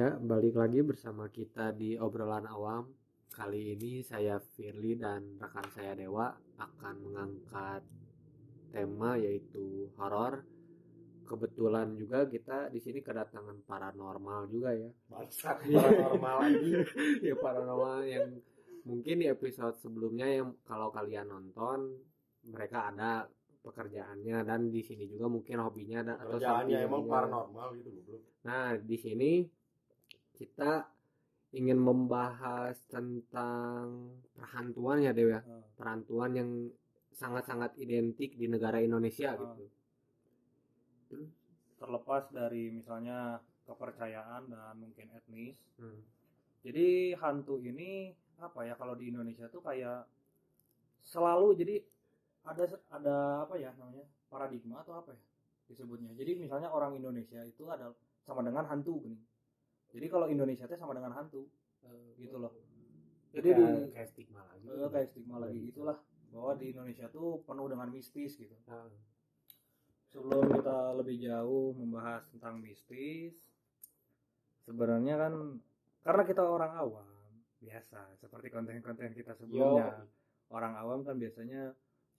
Ya, balik lagi bersama kita di obrolan awam. Kali ini saya Firly dan rekan saya Dewa akan mengangkat tema yaitu horor. Kebetulan juga kita di sini kedatangan paranormal juga ya. Bangsat paranormal lagi. ya paranormal yang mungkin di episode sebelumnya yang kalau kalian nonton mereka ada pekerjaannya dan di sini juga mungkin hobinya dan atau Kerjaannya sampingannya. emang paranormal gitu goblok. Nah, di sini kita ingin membahas tentang perhantuan ya Dew ya. Hmm. Perhantuan yang sangat-sangat identik di negara Indonesia Hmm. gitu. terlepas dari misalnya kepercayaan dan mungkin etnis. Hmm. Jadi hantu ini apa ya kalau di Indonesia tuh kayak selalu jadi ada ada apa ya namanya paradigma atau apa ya disebutnya. Jadi misalnya orang Indonesia itu ada sama dengan hantu gini. Jadi kalau Indonesia itu sama dengan hantu gitu loh. Jadi di Kayak- stigma lagi. eh, kayak stigma lagi gitulah bahwa di Indonesia tuh penuh dengan mistis gitu. Nah, sebelum kita lebih jauh membahas tentang mistis sebenarnya kan karena kita orang awam biasa seperti konten-konten kita sebelumnya. Orang awam kan biasanya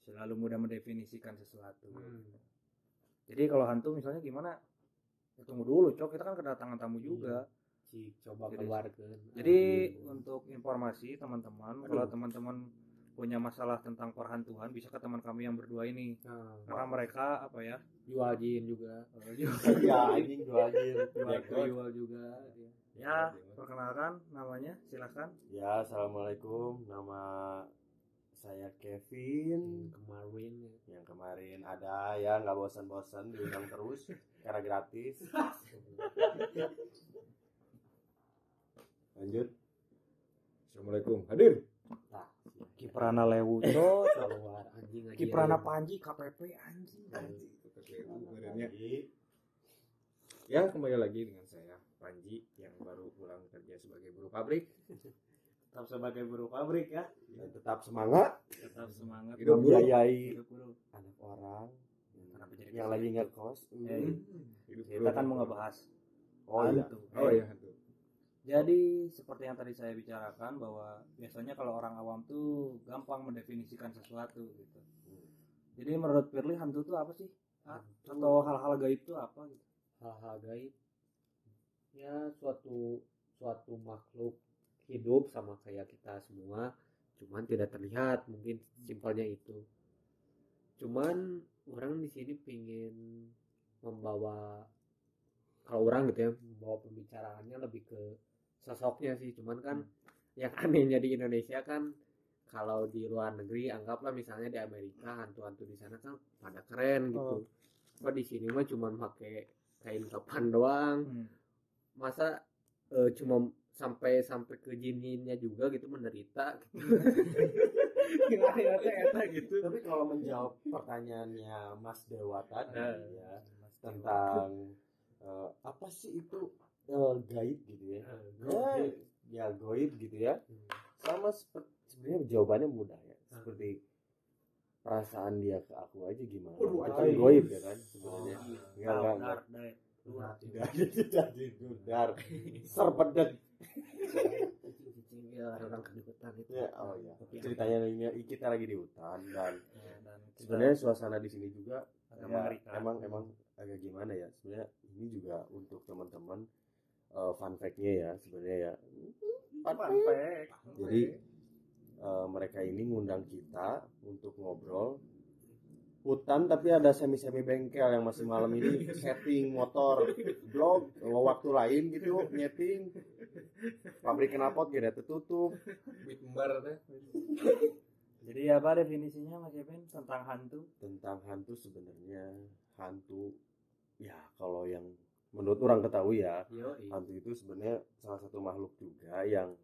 selalu mudah mendefinisikan sesuatu. Hmm. jadi kalau hantu misalnya gimana? Ya tunggu dulu cok. Kita kan kedatangan tamu juga Ci, coba Jadi- keluarkan. jadi untuk informasi teman-teman kalau teman-teman punya masalah tentang perhantuan bisa ke teman kami yang berdua ini Nah, karena mereka apa ya jual jin juga. Iya anjing dua anjing. Jual, jual juga. ya. Ya, perkenalkan namanya, silakan. Ya, assalamualaikum. Nama saya Kevin. Kemarin ya. Yang kemarin ada ya nggak bosan-bosan diundang terus karena gratis. Lanjut. Assalamualaikum. Hadir. Nah, Kiprana Lewuco, keluar anjing. Kiprana Panji, KPP anjing. Ya kembali lagi dengan saya Panji yang baru pulang kerja sebagai buruh pabrik. Tetap sebagai buruh pabrik ya. Dan tetap semangat Tetap semangat. Hidup membiayai anak orang yang lagi ngekos. Eh, Hidup kita kan mau ngebahas Oh iya. Oh Eh, iya hantu. Jadi seperti yang tadi saya bicarakan bahwa biasanya kalau orang awam tuh gampang mendefinisikan sesuatu gitu. Jadi menurut Firly hantu tuh apa sih? Ah, Atau hal-hal gaib itu apa gitu? hal-hal gaib ya suatu suatu makhluk hidup sama kayak kita semua cuman tidak terlihat mungkin simpelnya itu cuman orang di sini pingin membawa kalau orang gitu ya membawa pembicaraannya lebih ke sosoknya sih cuman kan yang anehnya di Indonesia kan kalau di luar negeri anggaplah misalnya di Amerika hantu-hantu di sana kan pada keren gitu kok di sini mah cuman pakai kain kapan doang Hmm. masa eh, cuma sampai sampai ke jininnya juga gitu menderita gitu. ya eta gitu Tapi kalau menjawab pertanyaannya Mas Dewa tadi Eh. ya tentang eh, apa sih itu eh, gaib gitu ya? Ya, ya gaib gitu ya. Sama seperti sebenarnya jawabannya mudah ya. Seperti perasaan dia ke aku aja gimana? Waduh, itu kan gaib ya kan sebenarnya. Oh, Enggak enggak enggak. Dar, dar. Luar. Tidak tidak didudar. Serpedek. ya orang ke hutan itu Ya, oh iya. Tapi Ceritanya ini kita lagi di hutan dan Ya, dan sebenarnya suasana di sini juga agak ya, emang emang agak gimana ya sebenarnya ini juga untuk teman-teman eh, fun fact-nya ya sebenarnya ya. Fun fact. jadi eh, mereka ini ngundang kita untuk ngobrol hutan tapi ada semi-semi bengkel yang masih malam ini setting motor blog waktu lain gitu nyeting. Pabrik knalpot gak ada tertutup. Jadi apa definisinya Mas Kevin? Tentang hantu? tentang hantu sebenarnya. Hantu ya kalau yang menurut orang ketahui ya yo hantu itu sebenarnya salah satu makhluk juga yang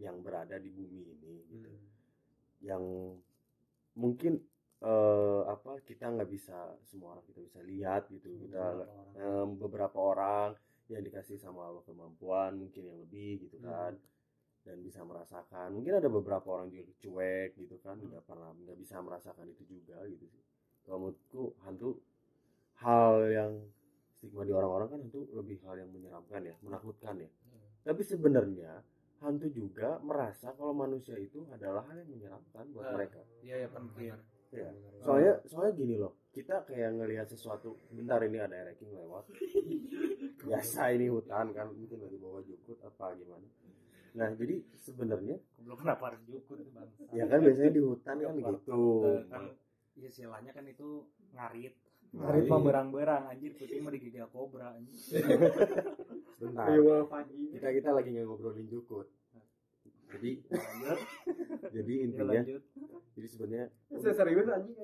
yang berada di bumi ini gitu. yang mungkin eh, apa kita nggak bisa semua orang kita bisa lihat gitu. Kita em, beberapa orang yang dikasih sama Allah kemampuan mungkin yang lebih gitu kan dan bisa merasakan. Mungkin ada beberapa orang juga cuek gitu kan nggak pernah nggak bisa merasakan itu juga gitu sih. Kalau menurutku hantu hal yang stigma di orang-orang kan hantu lebih hal yang menyeramkan ya menakutkan ya. Tapi sebenarnya hantu juga merasa kalau manusia itu adalah hal yang menyeramkan buat Nah, mereka. Iya ya penting. ya soalnya soalnya gini loh kita kayak ngelihat sesuatu bentar ini ada ranking lewat. Biasa ini hutan kan mungkin lagi bawa jukut apa gimana. Nah jadi sebenarnya Belum kenapa harus jukut bang. ya kan biasanya di hutan kan gitu. Kan istilahnya kan itu ngarit. Ngarit. Ngarit mah berang-berang anjir kucing mah digigit kobra anjir. kita kita lagi nggak ngobrolin jukut jadi jadi ya intinya jadi sebenarnya Saya serius anjing.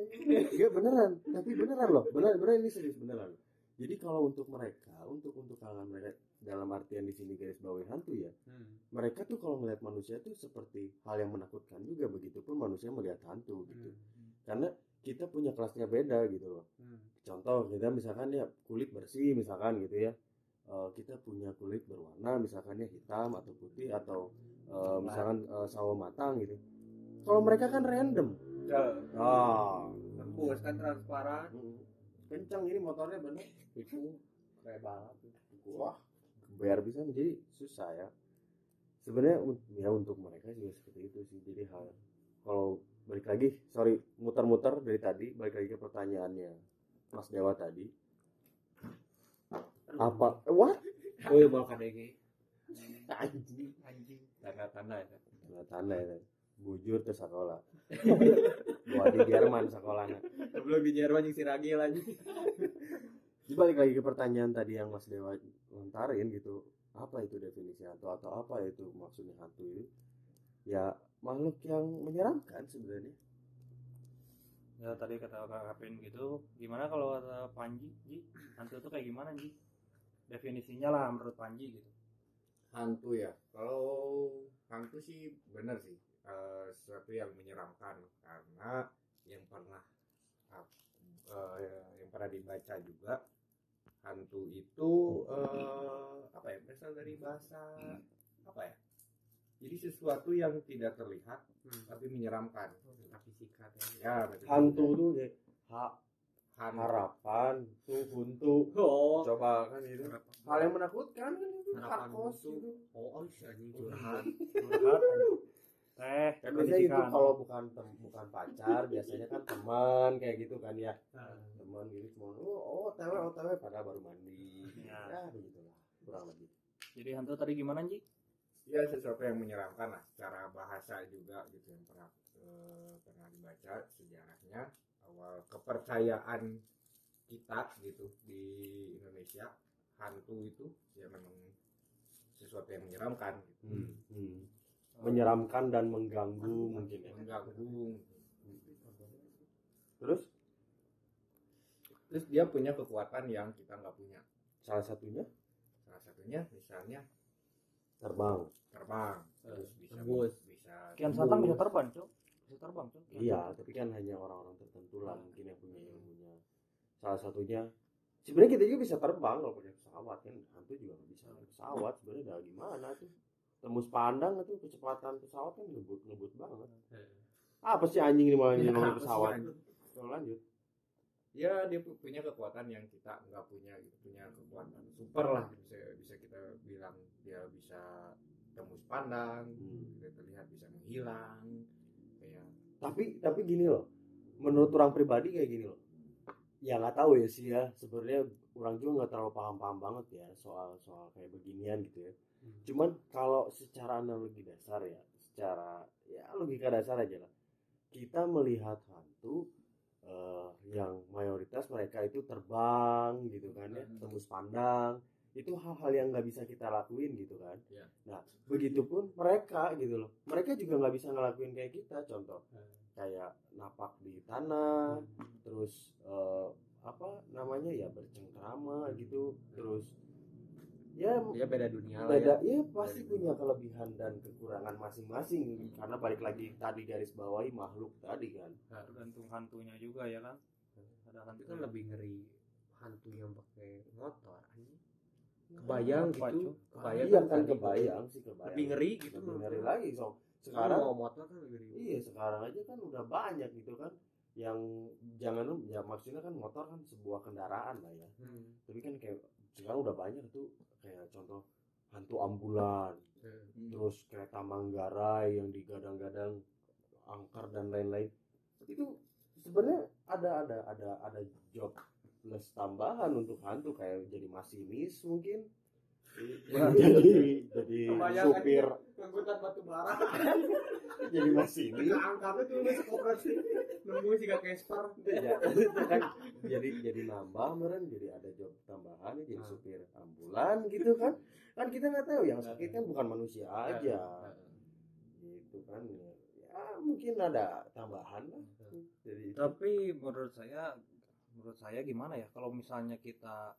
Iya beneran, tapi beneran loh, beneran beneran ini serius beneran. Jadi kalau untuk mereka, untuk untuk kalangan mereka dalam artian di sini garis bawahi hantu ya, Hmm. mereka tuh kalau melihat manusia tuh seperti hal yang menakutkan juga begitupun manusia melihat hantu gitu. Karena kita punya kelasnya beda gitu loh. Hmm. Contoh kita misalkan ya kulit bersih misalkan gitu ya. Eh, kita punya kulit berwarna misalkan ya hitam atau putih atau eh, misalkan eh, sawo matang gitu. Kalau mereka kan random. Ah, Tembus kan transparan. Mm. kencang ini motornya bener Itu kayak balap. wah bayar bisa jadi susah ya sebenarnya ya untuk mereka juga seperti itu sih jadi hal kalau balik lagi sorry muter-muter dari tadi balik lagi ke pertanyaannya. Mas Dewa tadi. Apa? Eh, what? Oh ya bawa KDG. anjing. Anjing. Tanda-tanda ya. tanda-tanda ya bujur ke sekolah. Buat di Jerman sekolahnya. Belum di Jerman yang si Ragil anjing. Jadi balik lagi ke pertanyaan tadi yang Mas Dewa lontarin gitu. Apa itu definisi hantu atau apa itu maksudnya hantu itu ya makhluk yang menyeramkan sebenarnya Ya tadi kata Kak Kapin gitu, gimana kalau kata Panji, Ji? Hantu itu kayak gimana, Ji? Definisinya lah menurut Panji gitu. hantu ya kalau hantu sih benar sih Eh, sesuatu yang menyeramkan karena yang pernah eh, yang pernah dibaca juga hantu itu eh, apa ya berasal dari bahasa apa ya jadi sesuatu yang tidak terlihat Hmm. tapi menyeramkan Tentang fisika ya betul. hantu tuh kayak ha, Han- harapan tuh huntu Oh. coba kan itu hal yang menakutkan kan itu Harapan huntu. gitu Oh, oh si anjing curhat. Curhat. Teh, kan biasanya itu kalau bukan tem- bukan pacar biasanya kan teman kayak gitu kan ya teman gitu cuma oh, oh otw otw padahal baru mandi Ya. ya begitulah kurang lebih Jadi hantu tadi gimana, Ji? Ya sesuatu yang menyeramkan lah secara bahasa juga gitu yang pernah eh, pernah dibaca sejarahnya. Awal kepercayaan kita gitu di Indonesia hantu itu ya memang sesuatu yang menyeramkan gitu. Hmm, hmm. menyeramkan dan mengganggu mungkin ya. mengganggu. Terus? Terus dia punya kekuatan yang kita nggak punya. Salah satunya? Salah satunya misalnya terbang. Terbang. Terus bisa Tembus. bisa Kian Santang bisa terbang, Cok. Bisa terbang, Cok. Iya tapi kan hanya orang-orang tertentu lah mungkin yang punya ilmunya. Salah satunya sebenarnya kita juga bisa terbang kalau pakai pesawat kan? Hantu juga nggak bisa pakai pesawat sebenarnya udah gimana tuh tembus pandang itu kecepatan pesawat kan ngebut ngebut banget. Apa sih anjing ini malah Ya, apa sih, pesawat? lanjut ya dia pu- punya kekuatan yang kita nggak punya gitu punya kekuatan super lah bisa bisa kita bilang dia bisa tembus pandang Hmm. terlihat bisa menghilang kayak tapi tapi gini loh menurut orang pribadi kayak gini loh ya nggak tahu ya sih ya sebenarnya orang juga nggak terlalu paham-paham banget ya soal soal kayak beginian gitu ya Hmm. cuman kalau secara analogi dasar ya secara ya logika dasar aja lah kita melihat hantu eh, yang mayoritas mereka itu terbang gitu kan ya Hmm. tembus pandang itu hal-hal yang nggak bisa kita lakuin gitu kan. Ya. nah begitupun mereka gitu loh. Mereka juga nggak bisa ngelakuin kayak kita contoh. Kayak napak di tanah terus eh, apa namanya ya bercengkrama gitu. Terus ya Dia beda dunia lah beda ya. ya pasti punya kelebihan dan kekurangan masing-masing karena balik lagi tadi garis bawahi makhluk tadi kan Tergantung hantunya juga ya kan. Ada hantu Itu kan lebih ngeri hantu yang pakai motor anjing. Kebayang Apa, gitu. Kebayang iya kan tadi. kebayang sih kebayang Lebih ngeri gitu. lebih ngeri lagi so Sekarang sekarang mau motor kan lebih ngeri. iya sekarang aja kan udah banyak gitu kan yang jangan ya maksudnya kan motor kan sebuah kendaraan lah ya Hmm. tapi kan kayak sekarang udah banyak tuh kayak contoh hantu ambulan Hmm. terus kereta Manggarai yang digadang-gadang angker dan lain-lain. Itu sebenarnya ada ada ada ada job plus tambahan untuk hantu kayak jadi masinis mungkin. Jadi jadi Kebayang supir Angkutan batu bara. jadi masinis Angkatnya tuh lu koperasi. Nemu sih gak Casper. ya, kan jadi jadi nambah meren jadi ada job tambahan jadi Ah. supir ambulan gitu kan. Kan kita nggak tahu yang sakit kan bukan manusia aja. Gitu kan ya. Mungkin ada tambahan lah. Jadi tapi menurut saya menurut saya gimana ya? Kalau misalnya kita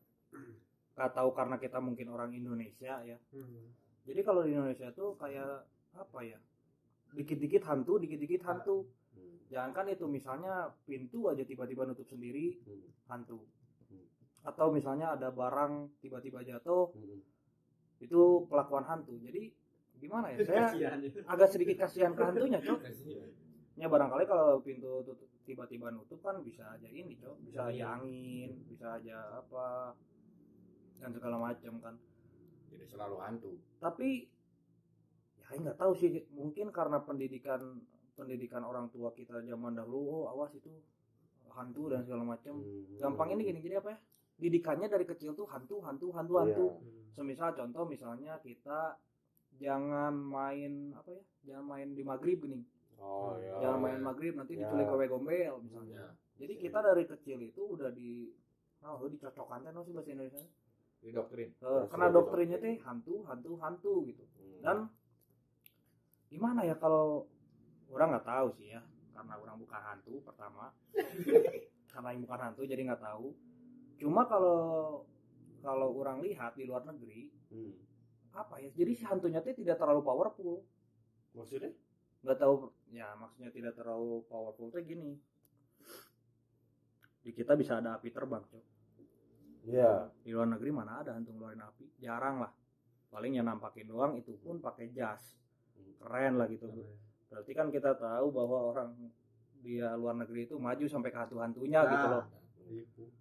nggak tahu karena kita mungkin orang Indonesia ya. Hmm. Jadi kalau di Indonesia tuh kayak apa ya dikit-dikit hantu dikit-dikit hantu. Hmm, jangankan itu misalnya pintu aja tiba-tiba nutup sendiri hmm, hantu. Hmm. atau misalnya ada barang tiba-tiba jatuh hmm. itu kelakuan hantu. Jadi gimana ya saya agak sedikit kasihan ke hantunya cok. Ya barangkali kalau pintu tutup tiba-tiba nutup kan bisa aja ini cok. Bisa aja angin bisa aja apa dan segala macam kan Jadi selalu hantu. tapi ya nggak tahu sih mungkin karena pendidikan pendidikan orang tua kita zaman dahulu oh awas itu hantu dan segala macam. Hmm. gampang ini gini jadi apa ya? Didikannya dari kecil tuh hantu hantu hantu hantu. Iya. semisal contoh misalnya kita jangan main apa ya? Jangan main di maghrib gini oh ya jangan main maghrib nanti Ya. diculik wewe gombel misalnya. Jadi kita dari kecil itu udah di oh dicocokkan kan sih bahasa Indonesia Di doktrin. Eh, Ya, karena doktrinnya teh hantu hantu hantu gitu Hmm. dan gimana ya kalau orang nggak tahu sih ya karena orang bukan hantu pertama karena yang bukan hantu jadi nggak tahu cuma kalau kalau orang lihat di luar negeri Hmm. apa ya jadi si hantunya teh tidak terlalu powerful maksudnya nggak tahu ya maksudnya tidak terlalu powerful tuh gini di kita bisa ada api terbang Cok. Ya di luar negeri mana ada hantu ngeluarin api? Jarang lah. Paling yang nampakin doang itu pun pakai jas. Keren lah gitu. Berarti kan kita tahu bahwa orang di luar negeri itu maju sampai ke hantu-hantunya Nah, gitu loh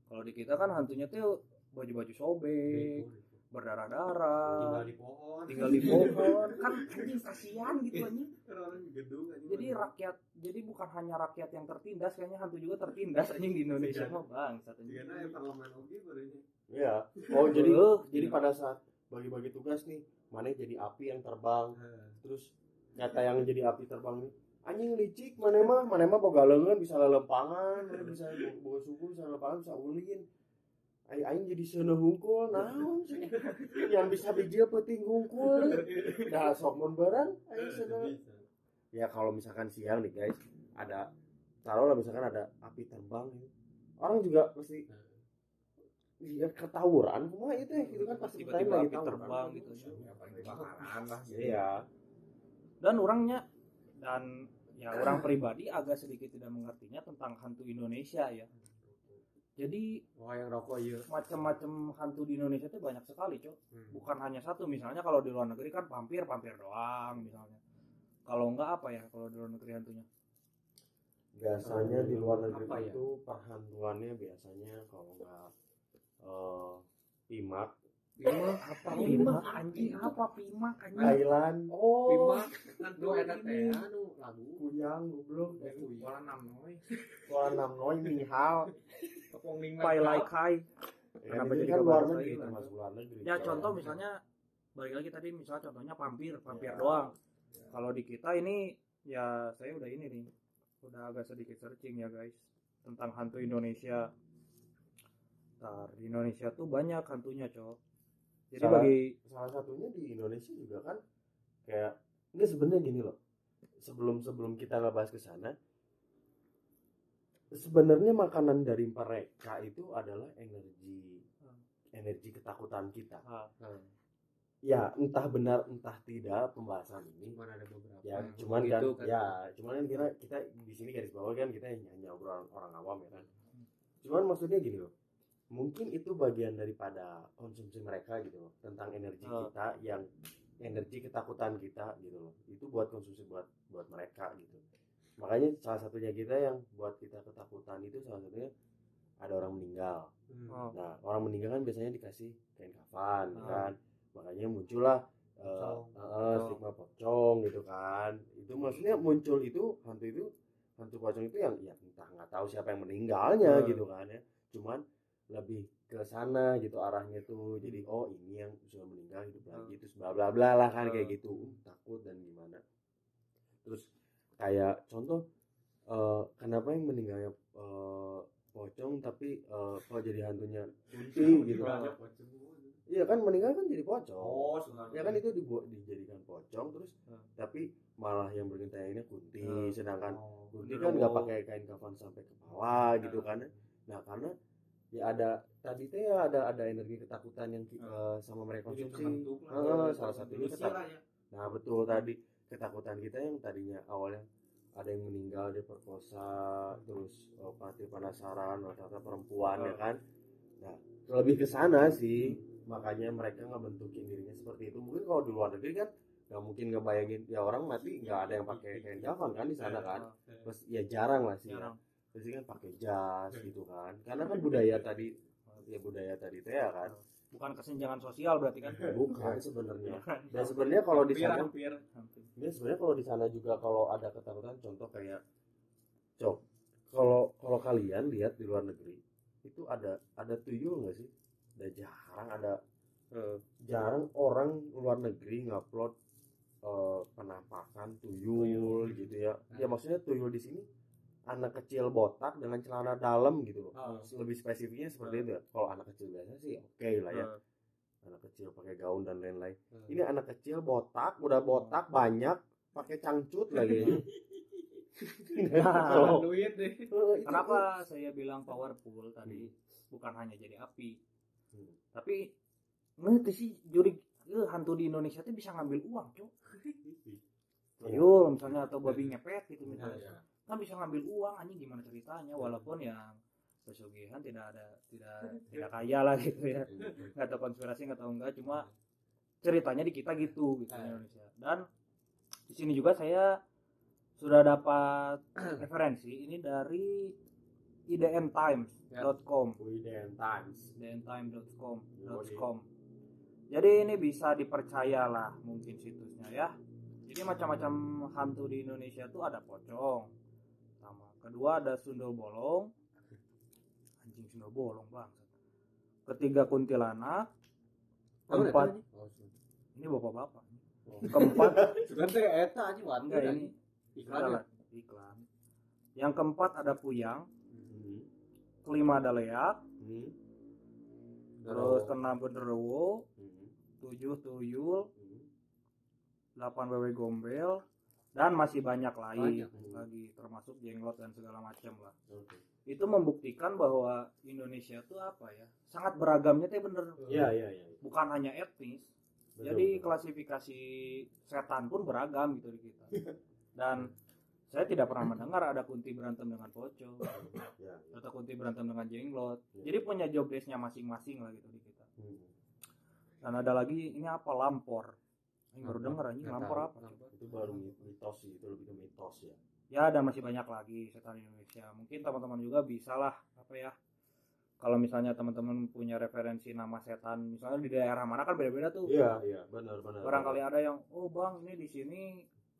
kalau di kita kan hantunya tuh baju-baju sobek berdarah-darah tinggal di pohon. tinggal di pohon. Kan anjing kasihan gitu anjing. orang gedung aja jadi rakyat jadi bukan hanya rakyat yang tertindas kayaknya hantu juga tertindas anjing di Indonesia Iya. mah bang Karena yang parlemen oke barunya ya oh jadi jadi pada saat bagi-bagi tugas nih mana jadi api yang terbang? Terus kata yang jadi api terbang nih anjing licik mana mah? Mana mah boga leungeun bisa lelempangan mana bisa boga suku bisa lelempangan bisa ulin Aing aing jadi seuneu hungkul naon sih? Yang bisa bijil penting hungkul. Dah sok mun barang aing seuneu. Ya kalau misalkan siang nih guys ada taruhlah misalkan ada api terbang gitu. orang juga pasti ya ketawuran semua itu ya gitu kan pasti Tiba-tiba lagi api terbang gitu. Ya. Paling kebakaran lah. iya. dan orangnya dan ya orang pribadi agak sedikit tidak mengertinya tentang hantu Indonesia ya jadi wah yang rokok iya macam-macam hantu di Indonesia itu banyak sekali cok Hmm. bukan hanya satu misalnya kalau di luar negeri kan vampir vampir doang misalnya kalau enggak apa ya kalau di luar negeri hantunya biasanya di luar negeri Apa ya? itu perhantuannya biasanya kalau nggak eh pimak pimak apa pimak anjing apa pimak anjing? Thailand. Oh. Pimak kan tuh eta teh anu lagu. Kuyang goblok. Kuala enam noy. soal enam noy mihal Tepung ning pai lai kai ya, Kenapa jadi kan luar negeri termasuk luar negeri. Ya contoh misalnya balik lagi tadi misalnya contohnya vampir vampir Ya. doang. Kalau di kita ini ya saya udah ini nih udah agak sedikit searching ya guys tentang hantu Indonesia. Ntar, di Indonesia tuh banyak hantunya cok jadi Salah- bagi salah satunya di Indonesia juga kan kayak ini sebenarnya gini loh. Sebelum sebelum kita ngebahas ke sana sebenarnya makanan dari mereka itu adalah energi energi ketakutan kita. Ah, ya entah benar entah tidak pembahasan ini. Cuman ada beberapa ya yang cuman kan kan. ya cuman kan kita kita di sini garis bawah kan kita hanya obrolan orang awam ya kan. Cuman maksudnya gini loh mungkin itu bagian daripada konsumsi mereka gitu loh tentang energi Oh. kita yang energi ketakutan kita gitu loh itu buat konsumsi buat buat mereka gitu makanya salah satunya kita yang buat kita ketakutan itu salah satunya ada orang meninggal Hmm. oh, nah orang meninggal kan biasanya dikasih kain kafan Oh. kan makanya muncullah eh, Pocong. eh, Pocong. stigma pocong gitu kan itu maksudnya muncul itu hantu itu hantu pocong itu yang ya entah nggak tahu siapa yang meninggalnya Hmm. gitu kan ya cuman lebih ke sana gitu arahnya tuh jadi oh ini yang sudah meninggal hidup lagi terus bla bla bla lah kan kayak Hmm. gitu Uh, takut dan gimana terus kayak contoh eh, kenapa yang meninggalnya eh, pocong tapi eh, kok jadi hantunya kunti gitu Hmm. pocong. iya kan meninggal kan jadi pocong Oh, sebenarnya. ya kan itu dibuat dijadikan pocong terus Hmm. tapi malah yang bergentayangannya kunti Hmm. sedangkan Oh, kunti kan nggak pakai kain kafan sampai ke bawah gitu kan nah karena ya ada tadi teh ya ada ada energi ketakutan yang Hmm. eh, sama mereka konsumsi. Eh, salah satunya ketak- ya. nah betul tadi ketakutan kita yang tadinya awalnya ada yang meninggal diperkosa terus oh, mati penasaran oh, ternyata perempuan ya kan nah lebih ke sana sih makanya mereka nggak bentukin dirinya seperti itu mungkin kalau di luar negeri kan nggak mungkin ngebayangin ya orang mati nggak ada yang pakai kain kafan kan di sana kan Terus ya jarang lah sih ya. Pasti kan pakai jas gitu kan. Karena kan budaya tadi ya budaya tadi teh ya kan. Bukan kesenjangan sosial berarti kan? Bukan sebenarnya. Dan sebenarnya kalau di sana Ya sebenarnya kalau di sana juga kalau ada ketakutan contoh kayak cok kalau kalau kalian lihat di luar negeri itu ada ada tuyul nggak sih? Ada jarang ada eh, jarang orang luar negeri ngupload eh, penampakan tuyul. gitu ya. Ya maksudnya tuyul di sini anak kecil botak dengan celana dalam gitu loh. Ah. Lebih spesifiknya seperti itu ya. Kalau anak kecil biasa sih oke lah ya. Anak kecil pakai gaun dan lain-lain Hmm. ini anak kecil botak udah botak banyak pakai cangcut lagi Nah, duit deh. Oh, itu- Kenapa saya bilang powerful tadi bukan hanya jadi api, Hmm. tapi ngerti sih juri eh, hantu di Indonesia tuh bisa ngambil uang, cok. Tuyul misalnya atau babi ngepet gitu misalnya, Ya, ya. Kan bisa ngambil uang anjing gimana ceritanya? Walaupun yang pesugihan tidak ada tidak tidak kaya lah gitu ya. Nggak tahu konspirasi nggak tahu enggak cuma ceritanya di kita gitu gitu di Indonesia. Dan di sini juga saya sudah dapat referensi ini dari idntimes.com Widen Times idntimes.com .com. jadi ini bisa dipercaya lah mungkin situsnya ya. Jadi macam-macam hantu di Indonesia tuh ada pocong kedua ada sundel bolong. Anjing sundel bolong bang ketiga kuntilanak. Keempat Oh, ini bapak-bapak. Oh. keempat teh eta aja enggak waduh ini iklan ya. Salah, iklan. Yang keempat ada puyang. Hmm. kelima ada leak Hmm. terus keenam genderuwo Hmm. tujuh tuyul. Delapan wewe gombel dan masih banyak lain Banyak. lagi termasuk jenglot dan segala macam lah Oke. itu membuktikan bahwa Indonesia tuh apa ya sangat beragamnya tuh bener Iya iya iya. bukan hanya etnis Betul, jadi betul. klasifikasi setan pun beragam gitu di kita dan saya tidak pernah mendengar ada kunti berantem dengan pocong Ya, ya. atau kunti berantem dengan jenglot Ya. jadi punya job desk-nya masing-masing lah gitu di kita Hmm. dan ada lagi ini apa lampor baru Lampor, dengar anjing. lampor apa? Itu baru mitos sih, itu lebih ke mitos ya. ya dan masih banyak lagi setan Indonesia. Mungkin teman-teman juga bisa lah apa ya kalau misalnya teman-teman punya referensi nama setan misalnya di daerah mana kan beda-beda tuh. Iya iya benar benar. barangkali ada yang oh bang ini di sini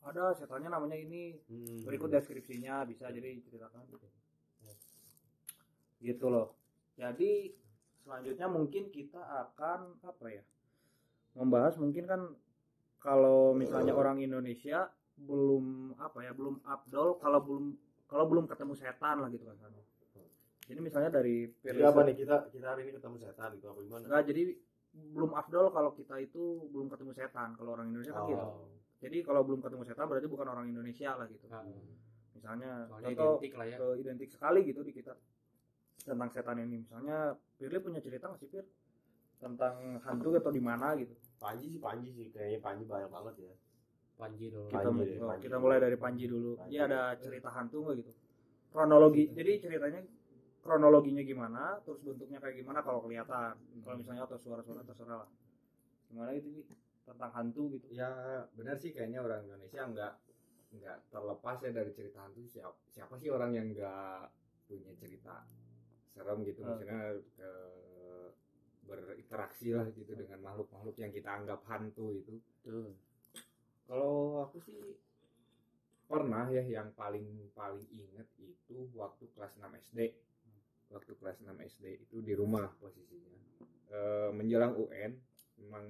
ada setannya namanya ini. Hmm. berikut deskripsinya bisa jadi ceritakan gitu loh. Jadi selanjutnya mungkin kita akan apa ya membahas mungkin kan kalau misalnya orang Indonesia belum apa ya belum abdol kalau belum kalau belum ketemu setan lah gitu kan. Jadi misalnya dari Jadi apa nih kita kita hari ini ketemu setan gitu apa gimana? Enggak, jadi belum afdol kalau kita itu belum ketemu setan. Kalau orang Indonesia kan gitu. Oh. jadi kalau belum ketemu setan berarti bukan orang Indonesia lah gitu. Nah, misalnya soalnya contoh identik lah ya. identik sekali gitu di kita. Tentang setan ini. Misalnya Firly punya cerita nggak sih Fir tentang hantu atau di mana gitu Panji sih Panji sih. Kayaknya Panji banyak banget ya. Panji dulu. Kita Panji oh, Panji. kita mulai dari Panji dulu. Panji. dia ada cerita hantu nggak gitu? Kronologi jadi ceritanya kronologinya gimana terus bentuknya kayak gimana kalau kelihatan. Kalau misalnya atau suara-suara terserah lah. Gimana itu Ji? tentang hantu gitu. Ya benar sih kayaknya orang Indonesia nggak nggak terlepas ya dari cerita hantu. Siapa siapa sih orang yang nggak punya cerita serem gitu? Hmm. misalnya eh, berinteraksi lah gitu dengan makhluk-makhluk yang kita anggap hantu itu Tuh. kalau aku sih pernah ya yang paling paling inget itu waktu kelas 6 SD waktu kelas 6 SD itu di rumah posisinya Eh, menjelang UN memang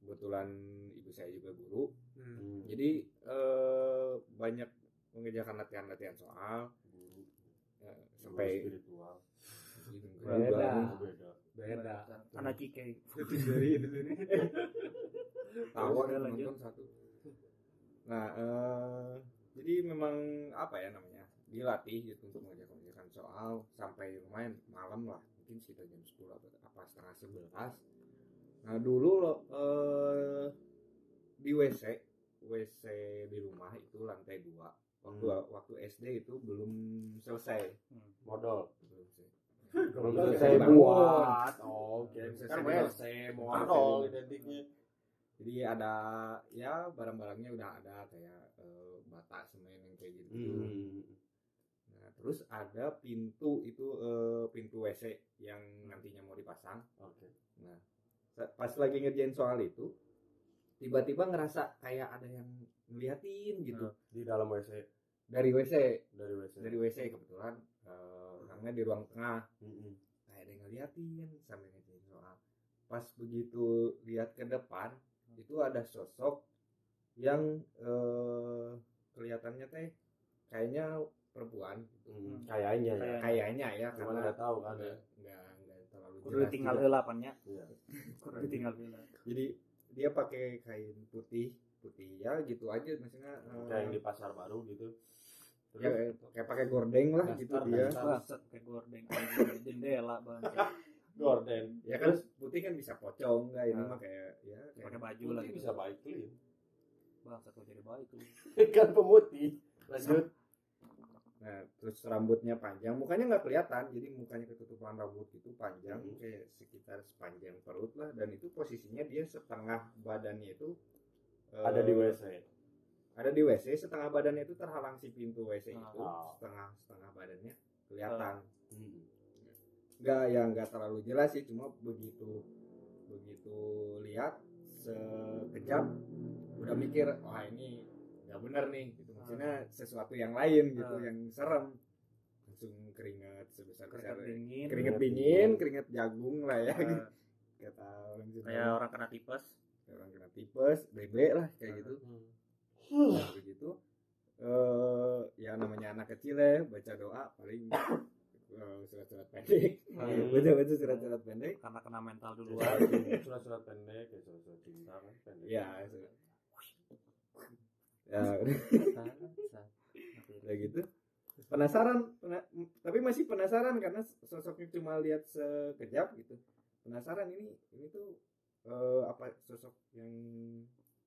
kebetulan ibu saya juga guru Hmm. jadi eh, banyak mengerjakan latihan-latihan soal Guru. eh, sampai spiritual Beda. Oh, beda Beda. anak Dari nih. tahu Udah, ada nonton satu. Nah eh, jadi memang apa ya namanya dilatih gitu untuk mengerjakan soal sampai lumayan malam lah. Mungkin sekitar jam 10 apa, apa setengah sebelas. Nah dulu loh eh, di WC WC di rumah itu lantai dua. Waktu Hmm. waktu SD itu belum selesai. Modal belum selesai belum Belum selesai buat. oke Belum selesai kan modal identiknya. Jadi ada ya barang-barangnya udah ada kayak eh, bata semen yang kayak gitu Hmm. nah terus ada pintu itu eh, pintu WC yang nantinya mau dipasang. Oke. Nah sa- pas lagi ngerjain soal itu tiba-tiba ngerasa kayak ada yang ngeliatin gitu. Di dalam WC dari WC dari WC dari WC kebetulan eh, orangnya di ruang tengah Mm-mm. kayak ada yang ngeliatin sambil ngerjain soal pas begitu lihat ke depan itu ada sosok yang eh, kelihatannya teh kayaknya perempuan gitu. Hmm, kayaknya ya Kayak- kayaknya ya Cuman karena nggak tahu kan nggak ya. nggak nggak terlalu kudu jelas tinggal juga. heula pannya Iya. kudu tinggal heula jadi dia pakai kain putih putih ya gitu aja maksudnya eh, kayak yang di pasar baru gitu ya kayak, pakai gordeng lah gitu dia. bangsat gordeng anjing, jendela bangsat gorden ya kan putih kan bisa pocong nggak? Ini Ah. mah kayak ya kayak pakai baju lah gitu bisa baik clean bangsat kok jadi baik lu kan pemutih. Lanjut. Nah, terus rambutnya panjang, mukanya nggak kelihatan, jadi mukanya ketutupan rambut itu panjang, Hmm. kayak sekitar sepanjang perut lah, dan itu posisinya dia setengah badannya itu eh, ada di WC Ada di WC, setengah badannya itu terhalang si pintu WC itu, Ah. setengah setengah badannya kelihatan. Hmm. Nggak ya nggak terlalu jelas sih, cuma begitu begitu lihat sekejap udah mikir, wah ini nggak bener nih, gitu. Maksudnya sesuatu yang lain gitu, Ah. yang serem. Langsung keringat sebesar besar keringat dingin Keringet dingin, keringet jagung lah ya, Eh, kata orang kayak orang kena tipes orang kena tipes, bebe lah kayak gitu. Nah, begitu. Eh ya namanya anak kecil ya, baca doa paling eh, surat-surat pendek. Hmm. Baca-baca surat-surat pendek. karena kena mental duluan surat-surat pendek ya surat-surat cinta kan pendek Ya, surat- ya udah gitu. Penasaran, pena- tapi masih penasaran karena sosoknya cuma lihat sekejap gitu. Penasaran ini ini tuh eh, apa sosok yang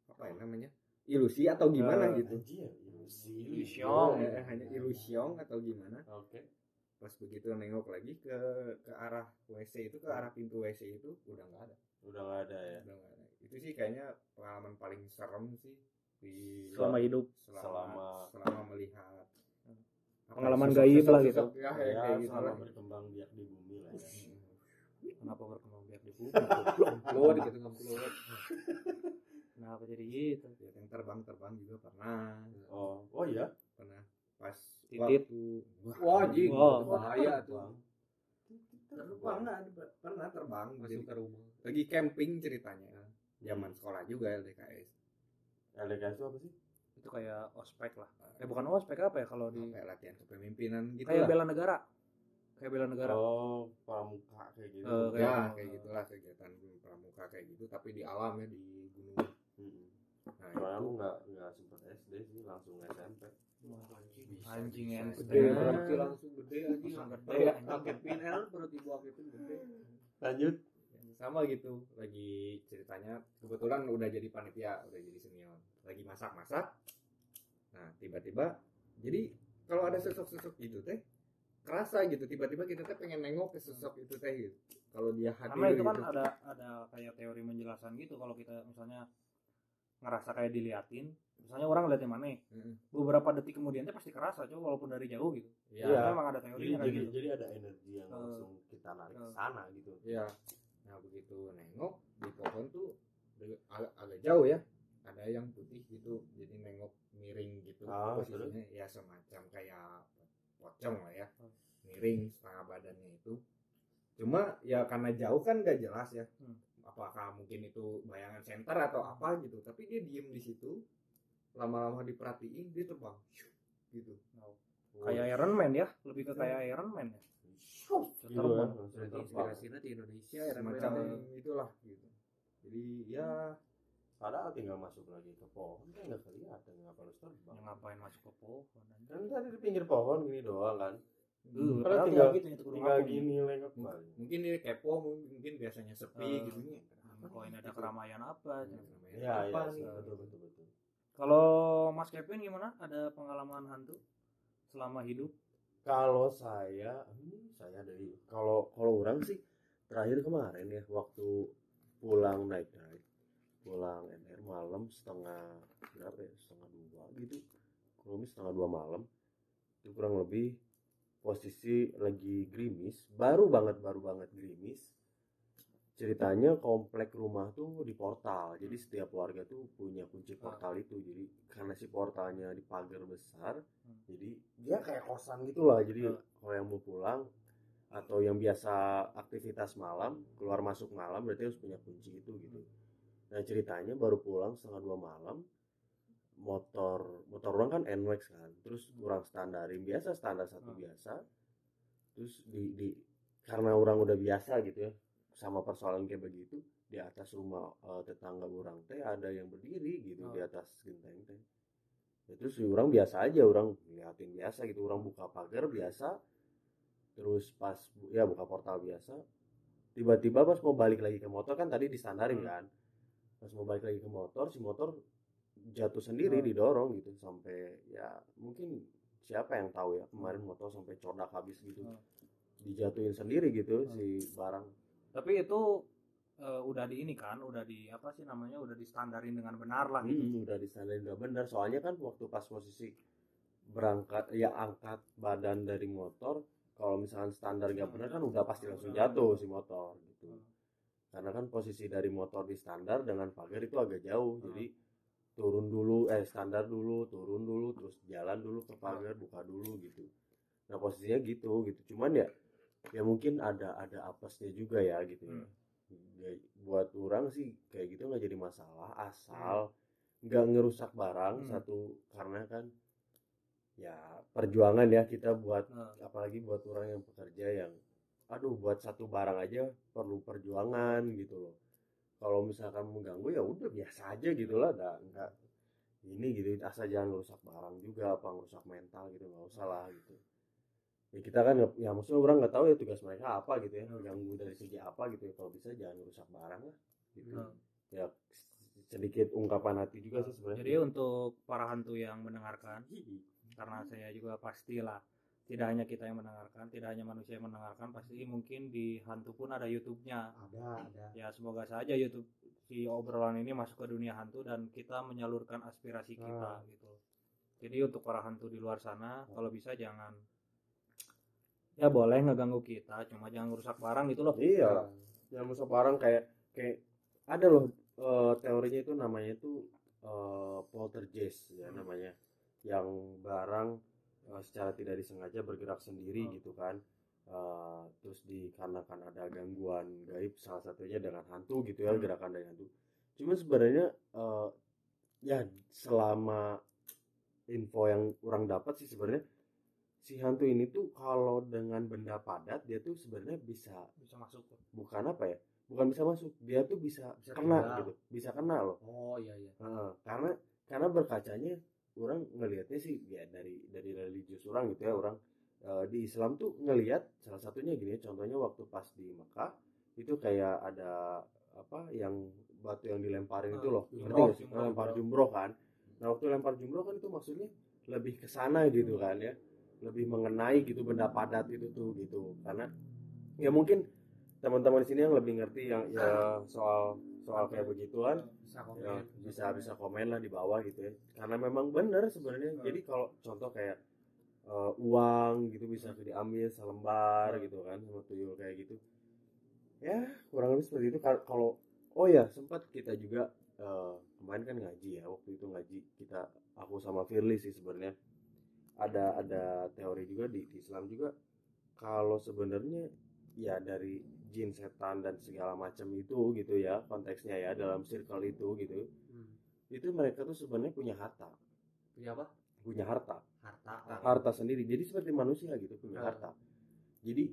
apa ya namanya? Ilusi atau gimana Eh, gitu. Anjir, ilusi Ilusion. Eh, hanya ilusion atau gimana? oke Pas begitu nengok lagi ke ke arah WC itu ke arah pintu WC itu udah nggak ada. udah nggak ada ya Udah nggak ada. Itu sih kayaknya pengalaman paling serem sih di selama hidup selama selama- selama melihat apa, Pengalaman gaib lah gitu. ya, kayak, ya, kayak gitu selama lah. berkembang biak di bumi lah ya. kenapa berkembang biak di bumi Upload gitu ngupload. Kenapa jadi gitu Lihat yang terbang-terbang juga pernah. oh oh iya Pernah pas Titit. waktu Wah, anjing. Wah. Bahaya tuh. Bang. terbang nah, pernah terbang Masuk jadi ke rumah. lagi camping ceritanya zaman sekolah juga LDKS LDKS itu apa sih itu kayak ospek lah eh bukan ospek apa ya kalau di kayak latihan kepemimpinan gitu kayak lah. bela negara kayak bela negara oh pramuka kayak gitu Eh, ya kayak- kayak gitulah kegiatan pramuka kayak gitu tapi di alam ya di gunung. Nah soalnya itu aku nggak nggak sempet SD sih langsung SMP anjing bisa. Einstein. Gede berarti langsung gede anjing. Langsung gede. Akepin El perut ibu Akepin gede. lanjut sama gitu lagi ceritanya kebetulan udah jadi panitia udah jadi senior lagi masak-masak nah tiba-tiba jadi kalau ada sosok-sosok gitu teh kerasa gitu tiba-tiba kita teh pengen nengok ke sosok itu teh gitu kalau dia hadir karena itu kan gitu. ada ada kayak teori menjelaskan gitu kalau kita misalnya ngerasa kayak diliatin misalnya orang liatin mana Heeh. beberapa detik kemudian pasti kerasa coba walaupun dari jauh gitu Iya. Iya. Karena memang ada jadi teorinya kayak jadi, gitu jadi ada energi yang Eh. langsung kita narik ke Eh. sana gitu Iya. nah begitu nengok di pohon tuh agak, agak jauh ya ada yang putih gitu jadi nengok miring gitu Ah, posisinya ya semacam kayak pocong lah ya miring setengah badannya itu cuma ya karena jauh kan gak jelas ya Hmm. Apakah mungkin itu bayangan center atau apa gitu. Tapi dia diem di situ lama-lama diperhatiin dia terbang. Gitu. Kayak Iron Man ya? Lebih ke kayak Iron Man ya? Gitu ya Terbang. inspirasinya di Indonesia ya semacam itulah gitu. Jadi ya. Padahal tinggal masuk lagi ke pohon kan nggak kelihatan harus terbang? Ngapain masuk ke pohon kan tadi di pinggir pohon gini doang kan Uh, Padahal padahal tinggal- gitu, rumah tinggal aku. gini lengkap mungkin, dia kepo mungkin biasanya sepi Eh, gitu nih Kok ini ada keramaian apa? ya apa ya nih betul betul betul Kalau Mas Kevin gimana? Ada pengalaman hantu selama hidup? kalau saya hmm, saya dari kalau kalau orang sih terakhir kemarin ya waktu pulang naik naik pulang NR malam setengah berapa ya setengah dua gitu kurang lebih setengah dua malam itu kurang lebih posisi lagi gerimis baru banget baru banget gerimis ceritanya komplek rumah tuh di portal. Jadi setiap warga tuh punya kunci portal itu. Jadi karena si portalnya di pagar besar Hmm. jadi dia kayak kosan gitulah jadi Hmm. kalau yang mau pulang atau yang biasa aktivitas malam keluar masuk malam berarti harus punya kunci itu gitu. Nah ceritanya baru pulang setengah dua malam motor motor orang kan NMAX kan terus kurang standarin biasa standar satu Hmm. biasa terus di, di karena orang udah biasa gitu ya sama persoalan kayak begitu di atas rumah eh, tetangga orang teh ada yang berdiri gitu di Hmm. atas genteng teh ya, terus orang biasa aja orang ngeliatin biasa gitu orang buka pagar biasa terus pas ya buka portal biasa tiba-tiba pas mau balik lagi ke motor kan tadi distandarin Hmm. kan pas mau balik lagi ke motor si motor jatuh sendiri Hmm. didorong gitu sampai ya mungkin siapa yang tahu ya kemarin motor sampai codak habis gitu Hmm. dijatuhin sendiri gitu Hmm. si barang Tapi itu eh, udah di ini kan, udah di apa sih namanya, udah distandarin dengan benar lah gitu. Hmm, udah distandarin udah benar soalnya kan waktu pas posisi berangkat ya angkat badan dari motor kalau misalkan standar nggak benar kan udah pasti langsung jatuh si motor gitu karena kan posisi dari motor di standar dengan pagar itu agak jauh Hmm. jadi turun dulu eh standar dulu turun dulu terus jalan dulu ke pagar buka dulu gitu. Nah posisinya gitu gitu. Cuman ya ya mungkin ada ada apesnya juga ya gitu ya. Ya, buat orang sih kayak gitu nggak jadi masalah asal nggak ngerusak barang Hmm. satu karena kan ya perjuangan ya kita buat Nah, apalagi buat orang yang pekerja yang aduh buat satu barang aja perlu perjuangan gitu loh kalau misalkan mengganggu ya udah biasa aja gitu lah. Dah enggak ini gitu. Asal jangan ngerusak barang juga apa ngerusak mental gitu. Nggak usah lah gitu. Ya kita kan nggak- ya maksudnya orang nggak tahu ya tugas mereka apa gitu ya. Mengganggu dari segi apa gitu ya. Kalau bisa jangan ngerusak barang lah gitu. Nah. ya sedikit ungkapan hati juga sih sebenarnya. Jadi untuk para hantu yang mendengarkan, karena saya juga pastilah tidak hanya kita yang mendengarkan, tidak hanya manusia yang mendengarkan, pasti mungkin di hantu pun ada YouTube-nya. ada ada Ya semoga saja YouTube si obrolan ini masuk ke dunia hantu dan kita menyalurkan aspirasi kita gitu. Jadi untuk para hantu di luar sana, kalau bisa jangan ya boleh ngeganggu kita, cuma jangan rusak barang gitu loh. iya yang musuh barang kayak kayak ada loh eh, teorinya itu namanya itu eh, poltergeist ya Hmm. namanya yang barang eh, secara tidak disengaja bergerak sendiri Hmm. gitu kan Eh, terus dikarenakan ada gangguan gaib salah satunya dengan hantu gitu ya Hmm. gerakan dari hantu cuma sebenarnya eh, ya selama info yang orang dapat sih sebenarnya si hantu ini tuh kalau dengan benda padat dia tuh sebenarnya bisa Bisa masuk. bukan apa ya bukan bisa masuk dia tuh bisa, Bisa kena tinggal. gitu bisa kena loh oh iya iya Heeh, karena karena berkacanya orang ngelihatnya sih ya dari dari religius orang gitu ya orang eh, di Islam tuh ngelihat salah satunya gini contohnya waktu pas di Mekah itu kayak ada apa yang batu yang dilemparin itu Ah, loh jumroh, ngerti nggak sih? jumroh, lempar jumroh. jumroh kan nah waktu lempar jumroh kan itu maksudnya lebih ke sana gitu kan ya lebih mengenai gitu benda padat itu tuh gitu karena ya mungkin teman-teman di sini yang lebih ngerti yang ya soal soal kayak begituan bisa ya, komen. bisa bisa komen lah di bawah gitu ya. Karena memang benar sebenarnya. Hmm. jadi kalau contoh kayak eh, uang gitu bisa diambil selembar Hmm. gitu kan sama tuyul kayak gitu. Ya kurang lebih seperti itu. Kal- kalau oh ya sempat kita juga eh, kemarin kan ngaji ya waktu itu ngaji kita aku sama Firly sih sebenarnya. Ada ada teori juga di, di Islam juga. Kalau sebenarnya ya dari jin setan dan segala macam itu gitu ya konteksnya ya dalam circle itu gitu Hmm. itu mereka tuh sebenarnya punya harta punya apa punya harta harta harta sendiri jadi seperti manusia gitu punya Ah. harta jadi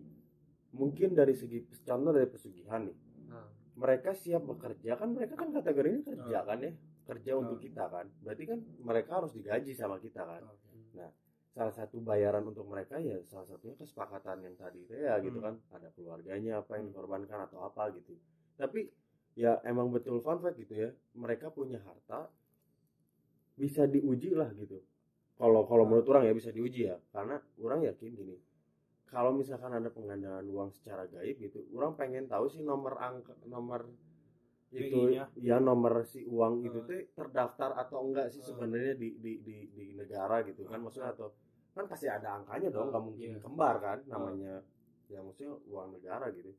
mungkin dari segi contoh dari pesugihan nih Ah. mereka siap bekerja kan mereka kan kategorinya kerja Ah. kan ya kerja Ah. untuk kita kan berarti kan mereka harus digaji sama kita kan Oke. Salah satu bayaran untuk mereka ya salah satunya kesepakatan yang tadi itu ya gitu Hmm. kan ada keluarganya apa yang dikorbankan atau apa gitu tapi ya emang betul fun fact gitu ya mereka punya harta bisa diuji lah gitu kalau kalau menurut orang ya bisa diuji ya karena orang yakin gini kalau misalkan ada penggandaan uang secara gaib gitu orang pengen tahu sih nomor angka nomor itu BI-nya. ya nomor si uang itu Hmm. tuh terdaftar atau enggak sih Hmm. sebenarnya di, di di di negara gitu kan Hmm. maksudnya atau kan pasti ada angkanya dong Hmm, nggak mungkin iya. kembar kan namanya ya maksudnya uang negara gitu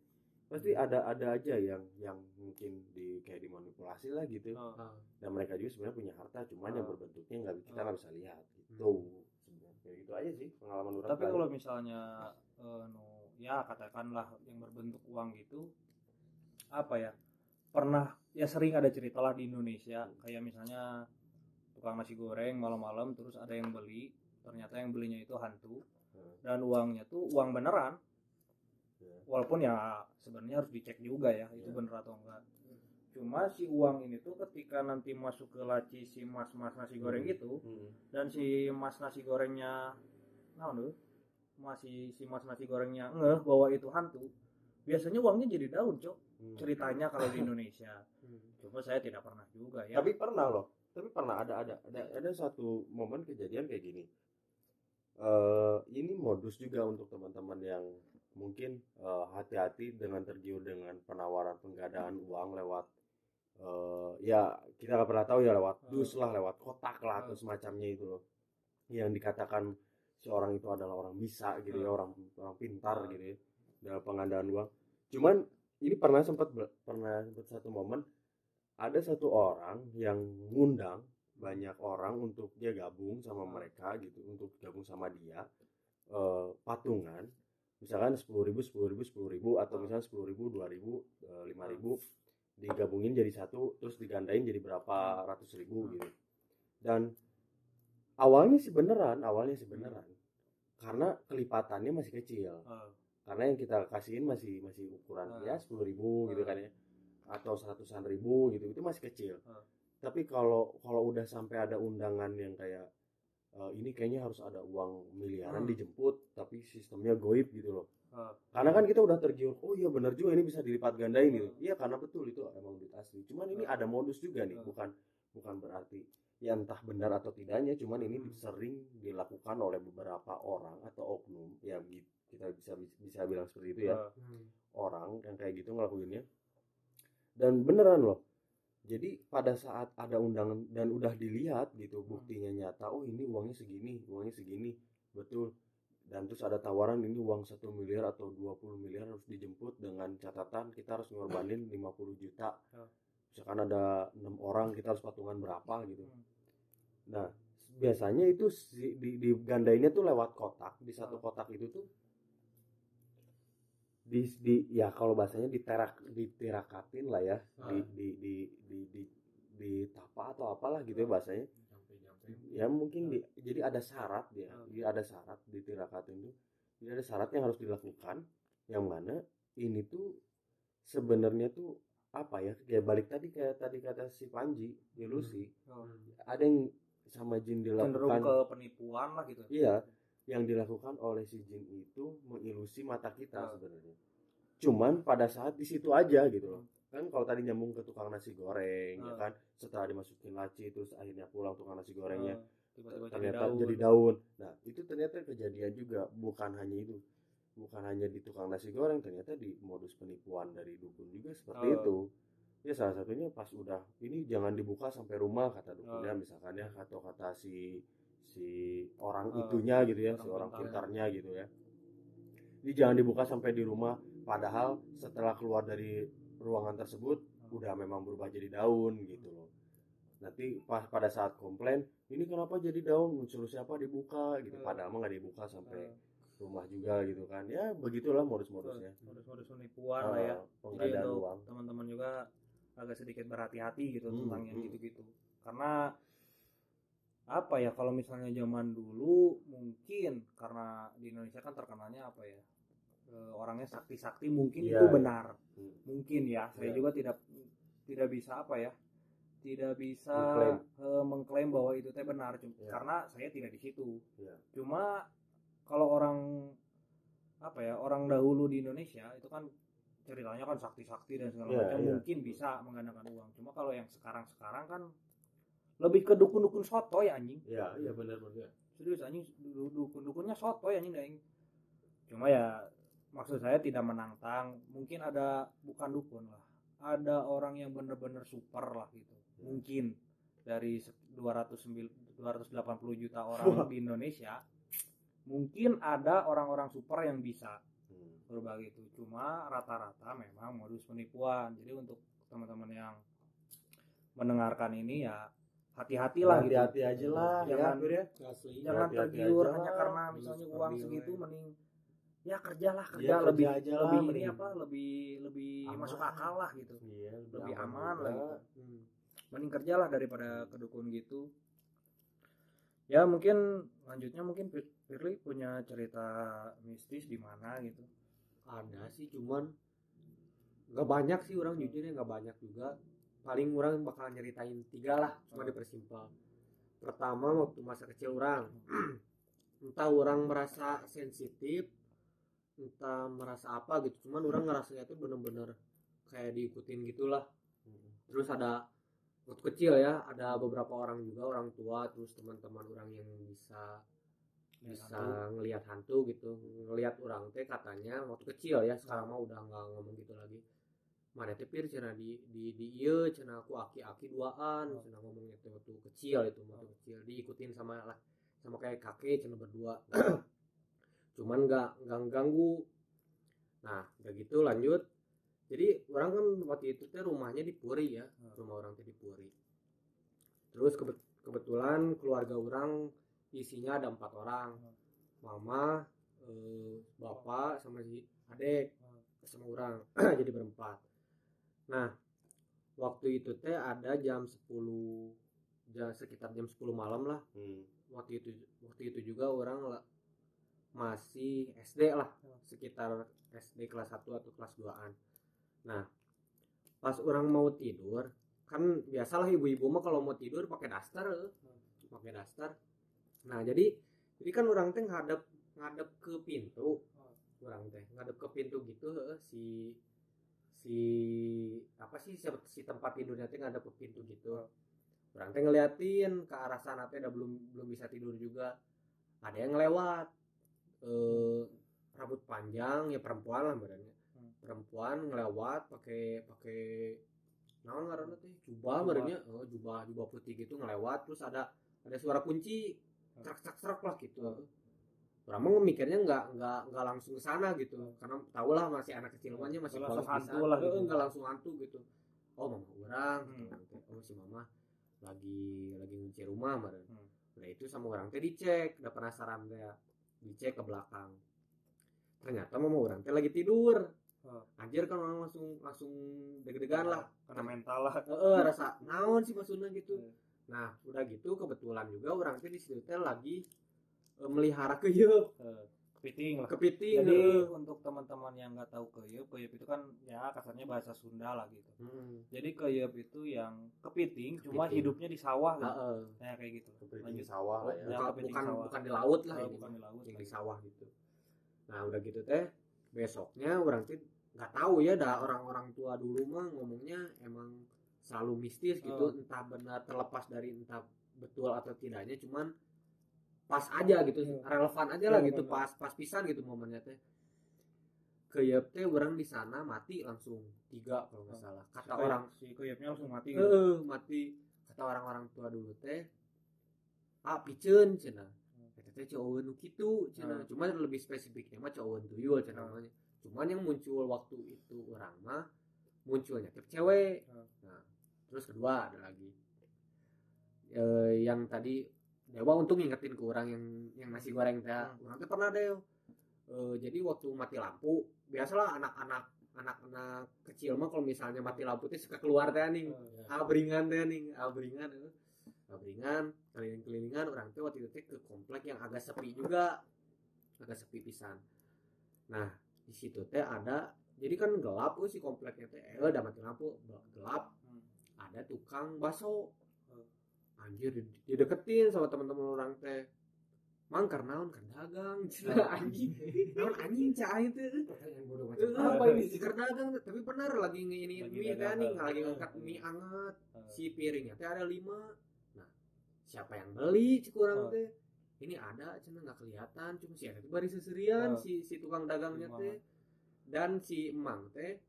pasti ada ada aja yang yang mungkin di kayak dimanipulasi lah gitu Oh. Ah. dan mereka juga sebenarnya punya harta cuman yang Hmm. berbentuknya nggak kita Hmm. nggak bisa lihat gitu sebenarnya kayak gitu aja sih pengalaman orang tapi kalau misalnya eh, no, ya katakanlah yang berbentuk uang gitu apa ya pernah ya sering ada cerita lah di Indonesia kayak misalnya tukang nasi goreng malam-malam terus ada yang beli ternyata yang belinya itu hantu Hmm. dan uangnya tuh uang beneran Ya. walaupun ya sebenarnya harus dicek juga ya itu Ya. bener atau enggak cuma si uang ini tuh ketika nanti masuk ke laci si mas-mas nasi goreng Hmm. itu Hmm. dan si mas nasi gorengnya nah tuh masih si mas nasi gorengnya ngeh bahwa itu hantu biasanya uangnya jadi daun cok Hmm. ceritanya kalau di Indonesia Hmm. cuma saya tidak pernah juga ya tapi pernah loh tapi pernah ada ada ada ada satu momen kejadian kayak gini eh ini modus juga untuk teman-teman yang mungkin eh, hati-hati dengan tergiur dengan penawaran penggadaan uang lewat eh ya kita nggak pernah tahu ya lewat dus lah lewat kotak lah atau semacamnya itu loh. Yang dikatakan seorang itu adalah orang bisa gitu ya orang orang pintar gitu ya dalam pengadaan uang. Cuman ini pernah sempat pernah sempat satu momen ada satu orang yang ngundang banyak orang untuk dia gabung sama mereka gitu untuk gabung sama dia eh, patungan. Misalkan sepuluh ribu sepuluh ribu sepuluh ribu atau misalnya sepuluh ribu dua ribu eh, lima ribu digabungin jadi satu terus digandain jadi berapa ratus ribu gitu. Dan awalnya sih beneran awalnya sih beneran. Karena kelipatannya masih kecil. Karena yang kita kasihin masih masih ukuran ya sepuluh ribu gitu kan ya atau seratusan ribu gitu itu masih kecil. Tapi kalau kalau udah sampai ada undangan yang kayak eh, ini kayaknya harus ada uang miliaran Hmm. dijemput tapi sistemnya goib gitu loh Ah. karena kan kita udah tergiur oh iya benar juga ini bisa dilipat gandain gitu iya karena betul itu emang duit asli cuman ini ada modus juga nih bukan bukan berarti ya entah benar atau tidaknya cuman ini Hmm. sering dilakukan oleh beberapa orang atau oknum ya kita bisa bisa bilang seperti itu ya Hmm. orang yang kayak gitu ngelakuinnya dan beneran loh jadi pada saat ada undangan dan udah dilihat gitu buktinya nyata oh ini uangnya segini uangnya segini. Betul. Dan terus ada tawaran ini uang satu miliar atau 20 miliar harus dijemput dengan catatan kita harus ngorbanin 50 juta. Ya. misalkan ada enam orang kita harus patungan berapa gitu. Hmm. nah biasanya itu si, di, digandainnya tuh lewat kotak. Di satu kotak itu tuh di, di ya kalau bahasanya diterak diterakatin lah ya. Di Ah. di di di di di tapa atau apalah gitu ya bahasanya. Jampe-jampe. ya mungkin di, jadi ada syarat dia Ah. jadi ada syarat di tirakatin itu jadi ada syarat yang harus dilakukan. Yang mana ini tuh sebenarnya tuh apa ya? Kayak balik tadi kayak tadi kata si Panji ilusi Oh. ada yang sama jin cenderung dilakukan ke penipuan lah gitu. Iya yang dilakukan oleh si jin itu mengilusi mata kita Ah. sebenarnya cuman pada saat di situ aja gitu loh kan kalau tadi nyambung ke tukang nasi goreng ya Ah. kan setelah dimasukin laci terus akhirnya pulang tukang nasi gorengnya Eh, tiba-tiba jadi ternyata daun. jadi daun. Nah, itu ternyata kejadian juga bukan hanya itu. Bukan hanya di tukang nasi goreng, ternyata di modus penipuan dari dukun juga seperti Oh. itu. Ya salah satunya pas udah ini jangan dibuka sampai rumah kata dukunnya Oh. misalkan ya atau kata si si orang Oh. itunya gitu ya, si Orang orang pintar. pintarnya gitu ya. Ini jangan dibuka sampai di rumah padahal setelah keluar dari ruangan tersebut udah memang berubah jadi daun gitu loh. Nanti pas pada saat komplain ini kenapa jadi daun? Suruh siapa dibuka? gitu. Hmm. padahal mah nggak dibuka sampai Eh, rumah juga gitu kan. Ya begitulah modus-modusnya. Modus-modus penipuan lah ya. Jadi untuk teman-teman juga agak sedikit berhati-hati gitu Hmm, tentang yang gitu-gitu. Karena apa ya kalau misalnya zaman dulu mungkin karena di Indonesia kan terkenalnya apa ya eh, orangnya sakti-sakti mungkin Iya, itu benar Hmm. mungkin ya saya Iya. juga tidak tidak bisa apa ya tidak bisa Mengklaim. eh, mengklaim bahwa itu teh benar Cum- Iya. karena saya tidak di situ Iya. cuma kalau orang apa ya orang dahulu di Indonesia itu kan ceritanya kan sakti-sakti dan segala Iya, macam iya. mungkin bisa menggandakan uang cuma kalau yang sekarang-sekarang kan lebih ke dukun-dukun soto ya anjing. Ya iya benar benar serius anjing du- dukun-dukunnya soto ya anjing anjing. Cuma ya maksud saya tidak menantang. Mungkin ada bukan dukun lah. Ada orang yang bener-bener super lah gitu. Ya. mungkin dari se- 209 280 juta orang di Indonesia mungkin ada orang-orang super yang bisa Hmm. berbagi itu. Cuma rata-rata memang modus penipuan. Jadi untuk teman-teman yang mendengarkan ini ya hati-hatilah gitu hati-hati aja lah Jangan- ya Fir, ya. asli jangan Hati-hati tergiur aja hanya lah. karena misalnya uang segitu ya. mending ya kerjalah kerja kerja lebih aja lah, lebih ini mending. apa lebih lebih Aman. masuk akal lah gitu Iya, lebih aman lah juga. gitu Hmm. mending kerjalah daripada kedukun gitu ya mungkin lanjutnya mungkin Fir- Firly punya cerita mistis di mana gitu ada sih cuman nggak banyak sih orang jujurnya nggak banyak juga paling orang bakal nyeritain tiga lah cuma Oh. dipersimpel. Pertama waktu masa kecil orang. Entah orang merasa sensitif entah merasa apa gitu. Cuman orang ngerasanya tuh bener-bener kayak diikutin gitulah. Terus ada waktu kecil ya ada beberapa orang juga orang tua terus teman-teman orang yang bisa bisa hantu. ngelihat hantu gitu. Ngelihat orang teh katanya waktu kecil ya sekarang mah udah nggak ngomong gitu lagi mana teh pir cina di di di iya cina aku aki-aki duaan Oh. cina ngomongnya teh waktu kecil itu waktu kecil diikutin sama lah sama kayak kakek cina berdua. Cuman nggak nggak ganggu nah udah gitu lanjut. Jadi orang kan waktu itu teh rumahnya di Puri ya Hmm. rumah orang teh di Puri. Terus kebet- kebetulan keluarga orang isinya ada empat orang. Mama eh, bapak sama si adek sama orang. Jadi berempat nah waktu itu teh ada jam 10 jam sekitar jam 10 malam lah. Hmm. waktu itu waktu itu juga orang masih SD lah sekitar SD kelas 1 atau kelas 2an nah pas orang mau tidur kan biasalah ibu-ibu mah kalau mau tidur pakai daster eh. pakai daster. Nah jadi jadi kan orang teh ngadep ngadep ke pintu. Orang teh ngadep ke pintu gitu eh, si si apa sih si, si tempat tidurnya teh ngadep ke pintu gitu. Orang teh ngeliatin ke arah sana teh udah belum belum bisa tidur juga. Ada yang lewat eh rambut panjang ya perempuan lah badannya Hmm. perempuan ngelewat pakai pakai naon ngaranna teh? Jubah badannya oh jubah jubah putih gitu ngelewat. Terus ada ada suara kunci. Hmm. serak serak serak lah gitu orang mah mikirnya nggak nggak nggak langsung ke sana gitu karena tau lah masih anak kecil masih Nggak langsung polos hantu bisa. lah Eh, gitu. nggak langsung hantu gitu oh mama orang Hmm. gitu. oh si mama lagi lagi ngunci rumah meren Hmm. udah itu sama orang teh dicek udah penasaran teh dicek ke belakang ternyata mama orang teh lagi tidur Oh. anjir kan orang langsung langsung deg-degan lah karena mental lah Heeh, rasa naon sih maksudnya gitu Hmm. nah udah gitu kebetulan juga orang teh di situ teh lagi eh, melihara keyeup kepiting lah kepiting jadi heeh. untuk teman-teman yang nggak tahu keyup keyup itu kan ya kasarnya bahasa Sunda lah gitu Hmm. jadi keyup itu yang kepiting, cuma Kepiting. hidupnya di sawah gitu Heeh. kayak kayak gitu Kepiting lanjut sawah lah ya. Ya, bukan, kepiting bukan, sawah. bukan di laut lah Oh, ini bukan di laut yang di sawah gitu nah udah gitu teh besoknya orang tuh nggak tahu ya dah orang-orang tua dulu mah ngomongnya emang selalu mistis gitu Oh. entah benar terlepas dari entah betul atau tidaknya cuman pas aja gitu Hmm. relevan aja lah gitu pas pas pisan gitu momennya teh. Keyep teh orang di sana mati langsung tiga kalau nggak Oh. salah. Kata orang si langsung mati eh gitu mati. Kata orang-orang tua dulu teh ah piceun cenah. Eta teh cowok nu kitu cenah. Hmm. cuma lebih spesifiknya mah cowok tuyul cenah Hmm. namanya. Cuman yang muncul waktu itu orang mah munculnya tipe cewek. Hmm. nah terus kedua ada lagi. Eh, yang tadi Dewa untung ngingetin ke orang yang yang nasi goreng teh. Hmm. orang teh pernah deh. Eh, jadi waktu mati lampu biasalah anak-anak anak-anak kecil mah kalau misalnya mati lampu teh suka keluar teh nih abringan teh nih abringan eh. abringan keliling-kelilingan orang teh waktu itu teh ke komplek yang agak sepi juga. Agak sepi pisan. Nah di situ teh ada jadi kan gelap oh, si kompleknya teh. Eh udah mati lampu gelap. Hmm. ada tukang bakso. Hmm. Anjir di- dideketin sama teman-teman orang teh. Mang karena kan dagang. Cina anjing. Naon anjing cah itu Pertanyaan bodoh macam apa ini? Sih dagang tapi benar lagi ini mie kan nih lagi ngangkat mie anget. Si piringnya teh ada lima. Nah siapa yang beli Hmm. teh? Ini ada cina nggak kelihatan. Cuma si itu baris seserian si si tukang dagangnya teh. Dan si emang teh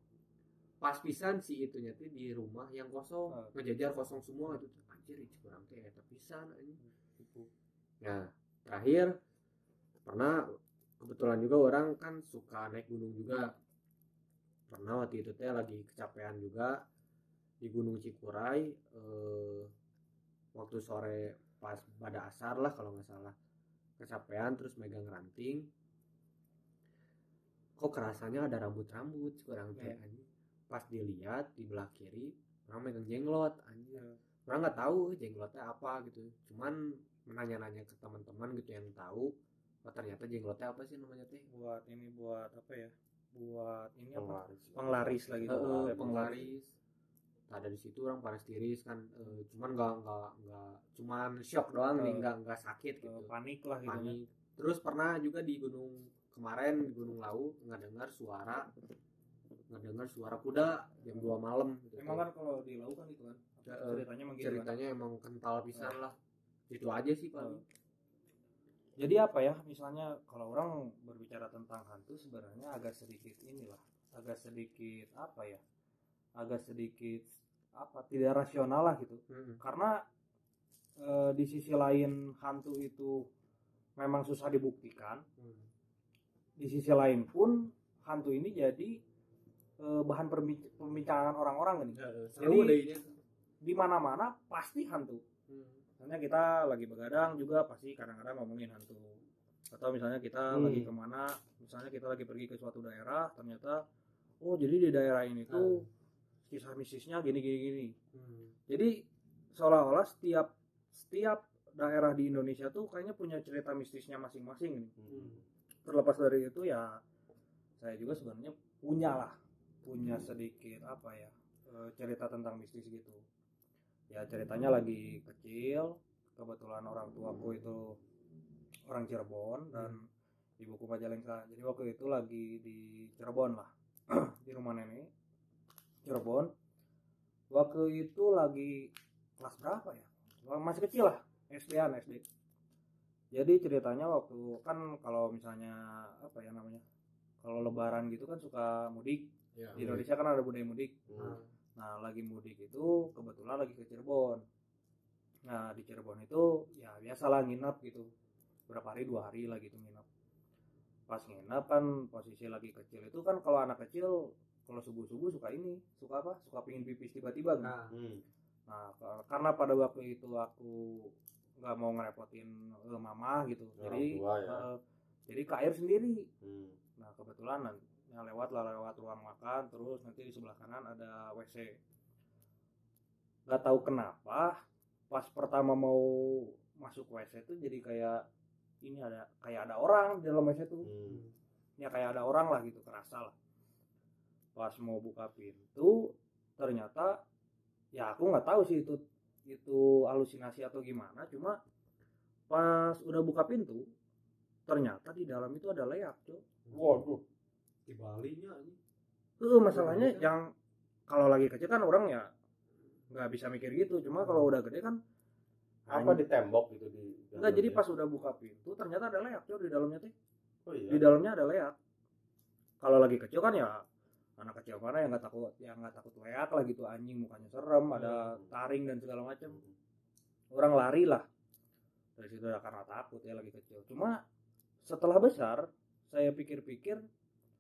pas pisan si itunya teh di rumah yang kosong. Ngejajar kosong semua itu anjir cik orang teh eta pisan. Nah, terakhir pernah kebetulan juga orang kan suka naik gunung juga. Pernah waktu itu teh lagi kecapean juga di Gunung Cikuray eh, waktu sore pas pada asar lah kalau nggak salah kecapean terus megang ranting kok kerasanya ada rambut-rambut kurang teh Ya. anjing. pas dilihat di belah kiri orang megang jenglot anjir Ya. Orang nggak tahu jenglotnya apa gitu. Cuman menanya-nanya ke teman-teman gitu yang tahu oh ternyata jenglotnya apa sih namanya teh? Buat ini buat apa ya? Buat ini apa? Penglaris. penglaris lagi tuh. Heeh, Ya, penglaris. Nah dari situ orang panas tiris kan eh, cuman nggak nggak nggak cuman shock doang nih nggak nggak sakit gitu. panik lah gitu panik. terus pernah juga di gunung kemarin di gunung lau nggak dengar suara nggak dengar suara kuda jam 2 malam gitu. emang kan. kalau di laut kan itu kan ceritanya emang kan ceritanya emang kental pisan lah. Itu aja sih paling jadi apa ya misalnya kalau orang berbicara tentang hantu sebenarnya agak sedikit inilah agak sedikit apa ya agak sedikit apa tidak rasional lah gitu. Mm-mm. karena eh, di sisi lain hantu itu memang susah dibuktikan. Hmm. di sisi lain pun hantu ini jadi eh, bahan perbi- pembincangan orang-orang nih. Seru Jadi- di mana-mana pasti hantu Hmm. misalnya kita lagi begadang juga pasti kadang-kadang ngomongin hantu atau misalnya kita Hmm. lagi ke mana misalnya kita lagi pergi ke suatu daerah ternyata oh jadi di daerah ini tuh kisah mistisnya gini gini Hmm. jadi seolah-olah setiap setiap daerah di Indonesia tuh kayaknya punya cerita mistisnya masing-masing nih Hmm. terlepas dari itu ya saya juga sebenarnya punya lah punya sedikit apa ya eh, cerita tentang mistis gitu ya ceritanya lagi kecil kebetulan orang tuaku itu orang Cirebon dan ibuku Majalengka. Jadi waktu itu lagi di Cirebon lah di rumah nenek Cirebon. Waktu itu lagi kelas berapa ya? Masih kecil lah SD-an SD jadi ceritanya waktu kan kalau misalnya apa ya namanya kalau lebaran gitu kan suka mudik. Ya. di Indonesia kan ada budaya mudik. Hmm. Nah lagi mudik itu kebetulan lagi ke Cirebon nah di Cirebon itu ya biasalah nginep gitu berapa hari dua hari lah gitu nginep pas nginep kan posisi lagi kecil itu kan kalau anak kecil kalau subuh subuh suka ini suka apa suka pingin pipis tiba-tiba kan Nah, Hmm. Nah, ka- karena pada waktu itu aku nggak mau ngerepotin eh, mama gitu. Orang jadi tua ya. eh, jadi ke air sendiri. Hmm. Nah, kebetulan ya lewat lah lewat ruang makan terus nanti di sebelah kanan ada WC. Gak tahu kenapa pas pertama mau masuk WC itu jadi kayak ini ada kayak ada orang di dalam WC tuh. Hmm. Ya kayak ada orang lah gitu kerasa lah. Pas mau buka pintu ternyata ya aku nggak tahu sih itu itu halusinasi atau gimana cuma pas udah buka pintu ternyata di dalam itu ada leak tuh Waduh. Di Bali nya ini tuh masalahnya yang kalau lagi kecil kan orang ya nggak bisa mikir gitu. Cuma kalau udah gede kan Apa di tembok gitu di enggak jadi dalamnya? pas udah buka pintu ternyata ada leak tuh di dalamnya tuh. Oh iya. di dalamnya ada leak. Kalau lagi kecil kan ya anak kecil mana yang nggak takut yang nggak takut leak lah gitu anjing mukanya serem ada taring dan segala macam orang lari lah dari situ ya karena takut ya lagi kecil. Cuma setelah besar saya pikir-pikir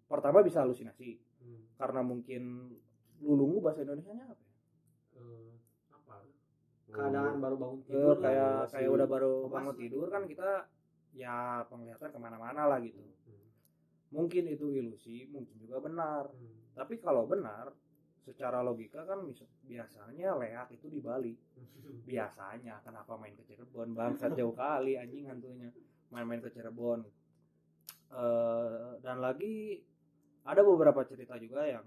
pertama bisa halusinasi. Hmm. karena mungkin lulungu bahasa Indonesia nya apa ya? Eh, apa? Keadaan baru bangun Eh, tidur kayak masih kayak udah baru bangun tidur kan kita ya penglihatan ke mana-mana lah gitu. Hmm. mungkin itu ilusi mungkin juga benar. Hmm. tapi kalau benar secara logika kan biasanya leak itu di Bali. Biasanya kenapa main ke Cirebon? Bangsat jauh kali anjing hantunya. Main-main ke Cirebon. Eh, dan lagi ada beberapa cerita juga yang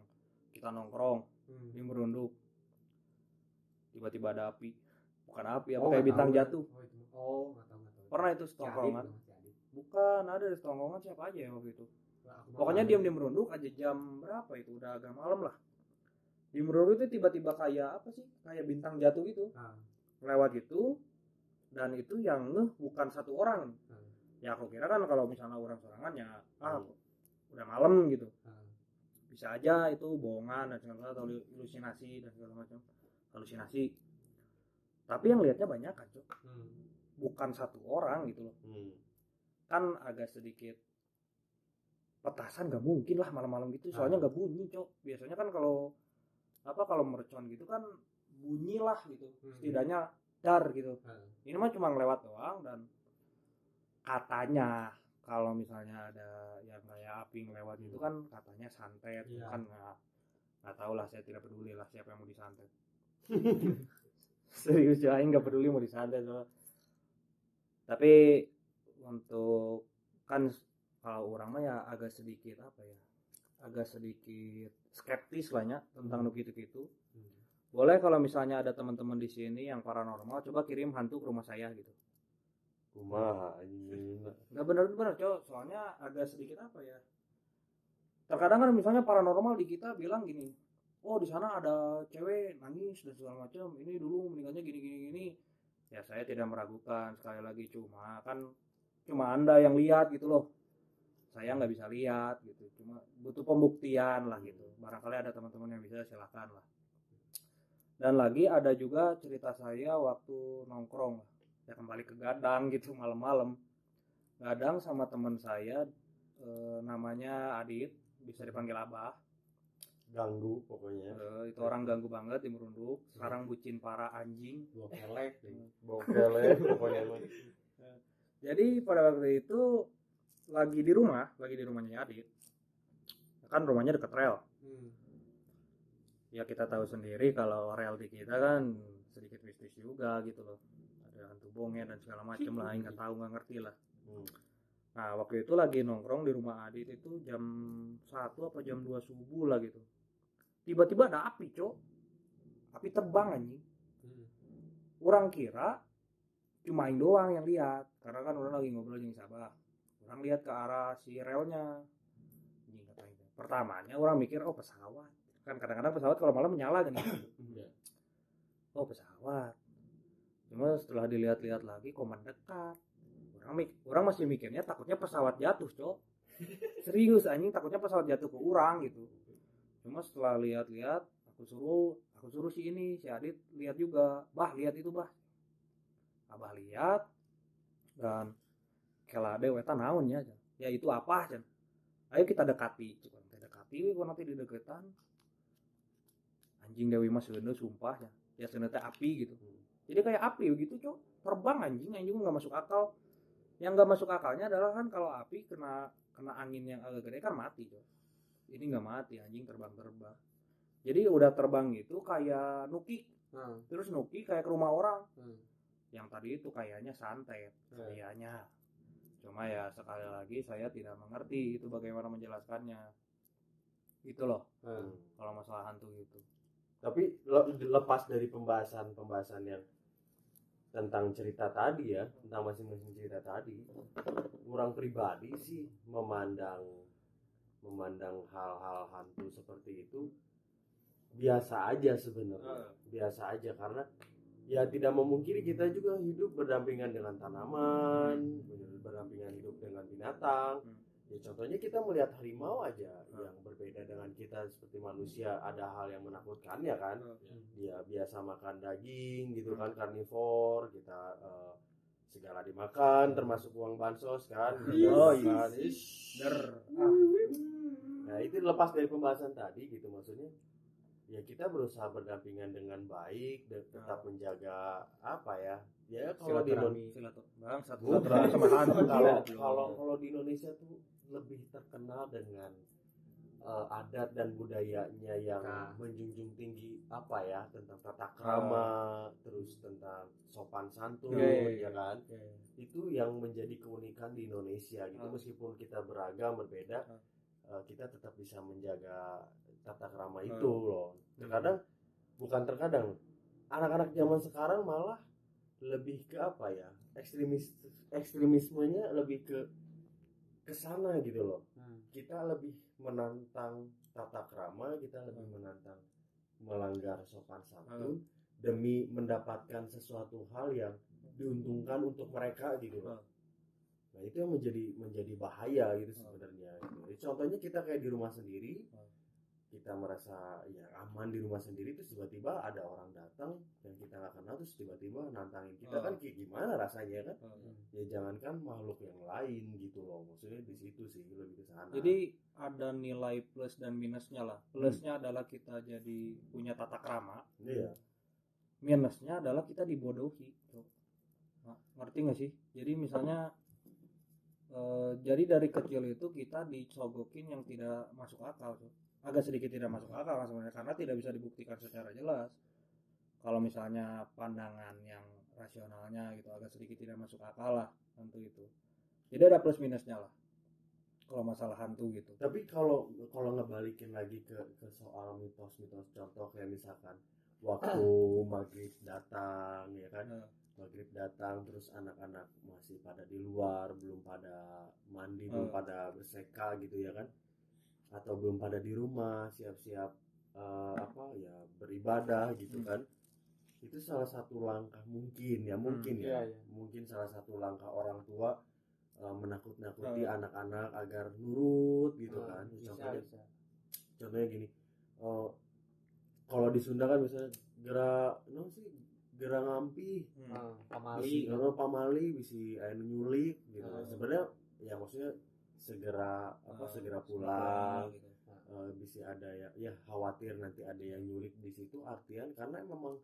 kita nongkrong Hmm. di merunduk. Tiba-tiba ada api. Bukan api apa Oh, kayak bintang tahu. jatuh. Oh oh nggak tahu nggak tahu. Pernah itu Adit. bukan ada di setongkrongan siapa aja ya waktu itu. Mah pokoknya diam di merunduk aja jam berapa itu? Udah agak malam lah. Di merunduk itu tiba-tiba kayak apa sih? Kayak bintang jatuh gitu. Ah, lewat gitu dan itu yang ngeh bukan satu orang. Hmm. ya aku kira kan kalau misalnya orang sorangan ya ah Hmm. Udah malam gitu ah. bisa aja itu bohongan dan segala atau halusinasi dan segala macam halusinasi tapi yang lihatnya banyak kan Cok. Hmm. bukan satu orang gitu loh Hmm. kan agak sedikit petasan gak mungkin lah malam-malam gitu soalnya Ah. nggak bunyi cok biasanya kan kalau apa kalau mercon gitu kan bunyi lah gitu Hmm. setidaknya dar gitu Ah. ini mah cuma lewat doang dan katanya kalau misalnya ada api ngelewat itu kan katanya santet Iya. kan nggak nggak tahu lah saya tidak peduli lah siapa yang mau disantet serius ya nggak peduli mau disantet soalnya. tapi untuk kan kalau orang mah ya agak sedikit apa ya agak sedikit skeptis lah ya tentang nu gitu-gitu Hmm. boleh kalau misalnya ada teman-teman di sini yang paranormal coba kirim hantu ke rumah saya gitu Kumaha anjing. nggak benar-benar cowok soalnya agak sedikit apa ya? Terkadang kan misalnya paranormal di kita bilang gini oh di sana ada cewek nangis dan segala macam. Ini dulu meninggalnya gini gini ya saya tidak meragukan sekali lagi. Cuma kan cuma anda yang lihat gitu loh. Saya nggak bisa lihat gitu. Cuma butuh pembuktian lah gitu. Barangkali ada teman-teman yang bisa silakan lah. Dan lagi ada juga cerita saya waktu nongkrong. lah ya kembali ke gadang gitu malam-malam. Gadang sama teman saya eh, namanya Adit bisa dipanggil Abah. Ganggu pokoknya. Eh, itu orang ganggu banget di merunduk. Sekarang bucin para anjing. Dua kelek Bokele pokoknya mah. jadi pada waktu itu lagi di rumah lagi di rumahnya Adit. Kan rumahnya deket rel. Hmm. ya kita tahu sendiri kalau rel di kita kan sedikit mistis juga gitu loh ada hantu bongen dan segala macam lah nggak tahu nggak ngerti lah. Hmm. nah waktu itu lagi nongkrong di rumah Adit itu jam satu apa jam 2 subuh lah gitu. Tiba-tiba ada api cok. Api terbang anjing. Hmm. orang kira cuma doang yang lihat karena kan orang lagi ngobrol dengan Sabah orang lihat ke arah si relnya. Pertamanya orang mikir oh pesawat. Kan kadang-kadang pesawat kalau malam menyala kan oh pesawat cuma setelah dilihat-lihat lagi kok mendekat orang mik orang masih mikirnya takutnya pesawat jatuh cok. Serius anjing takutnya pesawat jatuh ke orang gitu. Cuma setelah lihat-lihat aku suruh aku suruh si ini si Adit lihat juga. Bah lihat itu bah. Abah lihat dan kelade weta naon ya ya itu apa Can? ayo kita dekati cuman kita dekati kok nanti di deketan anjing Dewi Mas Sunda sumpah ya. Ya api gitu jadi kayak api begitu cok. Terbang anjing. Anjing nggak masuk akal. Yang nggak masuk akalnya adalah kan kalau api kena kena angin yang agak gede kan mati cok. Ini nggak mati anjing. Terbang terbang jadi udah terbang gitu kayak nuki. Ah. terus nuki kayak ke rumah orang. Hmm. yang tadi itu kayaknya santet. Hmm. kayaknya. Cuma ya sekali lagi saya tidak mengerti itu bagaimana menjelaskannya. Itu loh. Hmm. kalau masalah hantu itu Tapi le- lepas dari pembahasan-pembahasan yang tentang cerita tadi ya, tentang masing-masing cerita tadi, orang pribadi sih memandang memandang hal-hal hantu seperti itu. Biasa aja sebenarnya. Biasa aja karena ya tidak memungkiri kita juga hidup berdampingan dengan tanaman, berdampingan hidup dengan binatang. Hmm. Ya contohnya kita melihat harimau aja yang berbeda dengan kita seperti manusia ada hal yang menakutkan ya kan. Dia biasa makan daging gitu kan karnivor, kita eh, segala dimakan termasuk uang bansos kan. Oh, Makan. iya. Ish. Der. Ah. Nah itu lepas dari pembahasan tadi gitu maksudnya ya kita berusaha berdampingan dengan baik dan tetap menjaga apa ya ya kalau di Indonesia kalau di Indonesia tuh lebih terkenal dengan eh, adat dan budayanya yang Nah. menjunjung tinggi apa ya tentang tata krama terus tentang sopan santun Iya, iya, iya. ya kan Iya, iya. itu yang menjadi keunikan di Indonesia gitu Ah. meskipun kita beragam berbeda eh, kita tetap bisa menjaga tata krama Ah. itu loh terkadang bukan terkadang anak-anak zaman sekarang malah lebih ke apa ya ekstremis ekstremismenya lebih ke ke sana gitu loh Hmm. kita lebih menantang tata krama kita lebih menantang melanggar sopan santun demi mendapatkan sesuatu hal yang diuntungkan untuk mereka gitu loh. Nah itu yang menjadi menjadi bahaya gitu sebenarnya. gitu. Jadi Contohnya kita kayak di rumah sendiri, kita merasa ya aman di rumah sendiri terus tiba-tiba ada orang datang yang kita nggak kenal terus tiba-tiba nantangin kita kan kayak gimana rasanya kan? Ya jangankan makhluk yang lain gitu loh. Maksudnya di situ sih lebih ke sana. Jadi ada nilai plus dan minusnya lah. Plusnya adalah kita jadi punya tata krama. iya. Minusnya adalah kita dibodohi. Nah, ngerti nggak sih? Jadi misalnya eh, jadi dari kecil itu kita dicogokin yang tidak masuk akal. Cok. Agak sedikit tidak masuk akal lah sebenarnya karena tidak bisa dibuktikan secara jelas. Kalau misalnya pandangan yang rasionalnya gitu agak sedikit tidak masuk akal lah tentu itu. Jadi ada plus minusnya lah. Kalau masalah hantu gitu. Tapi kalau kalau ngebalikin lagi ke ke soal mitos-mitos contoh kayak misalkan waktu maghrib datang ya kan maghrib datang terus anak-anak masih pada di luar belum pada mandi belum Hmm. pada berseka gitu ya kan atau belum pada di rumah siap-siap eh, apa ya beribadah gitu Hmm. kan itu salah satu langkah mungkin ya mungkin ya iya, iya. mungkin salah satu langkah orang tua eh, menakut-nakuti Hmm. anak-anak agar nurut gitu Hmm, kan bisa, contohnya bisa. contohnya gini oh, kalau di Sunda kan misalnya gera no sih gera ngampi hmm. Ah, Bisi, pamali kalau pamali bisi air nyulik gitu Hmm. sebenarnya ya maksudnya segera apa Ah, segera pulang gitu. eh, bisa ada ya ya khawatir nanti ada yang nyulik di situ artian karena memang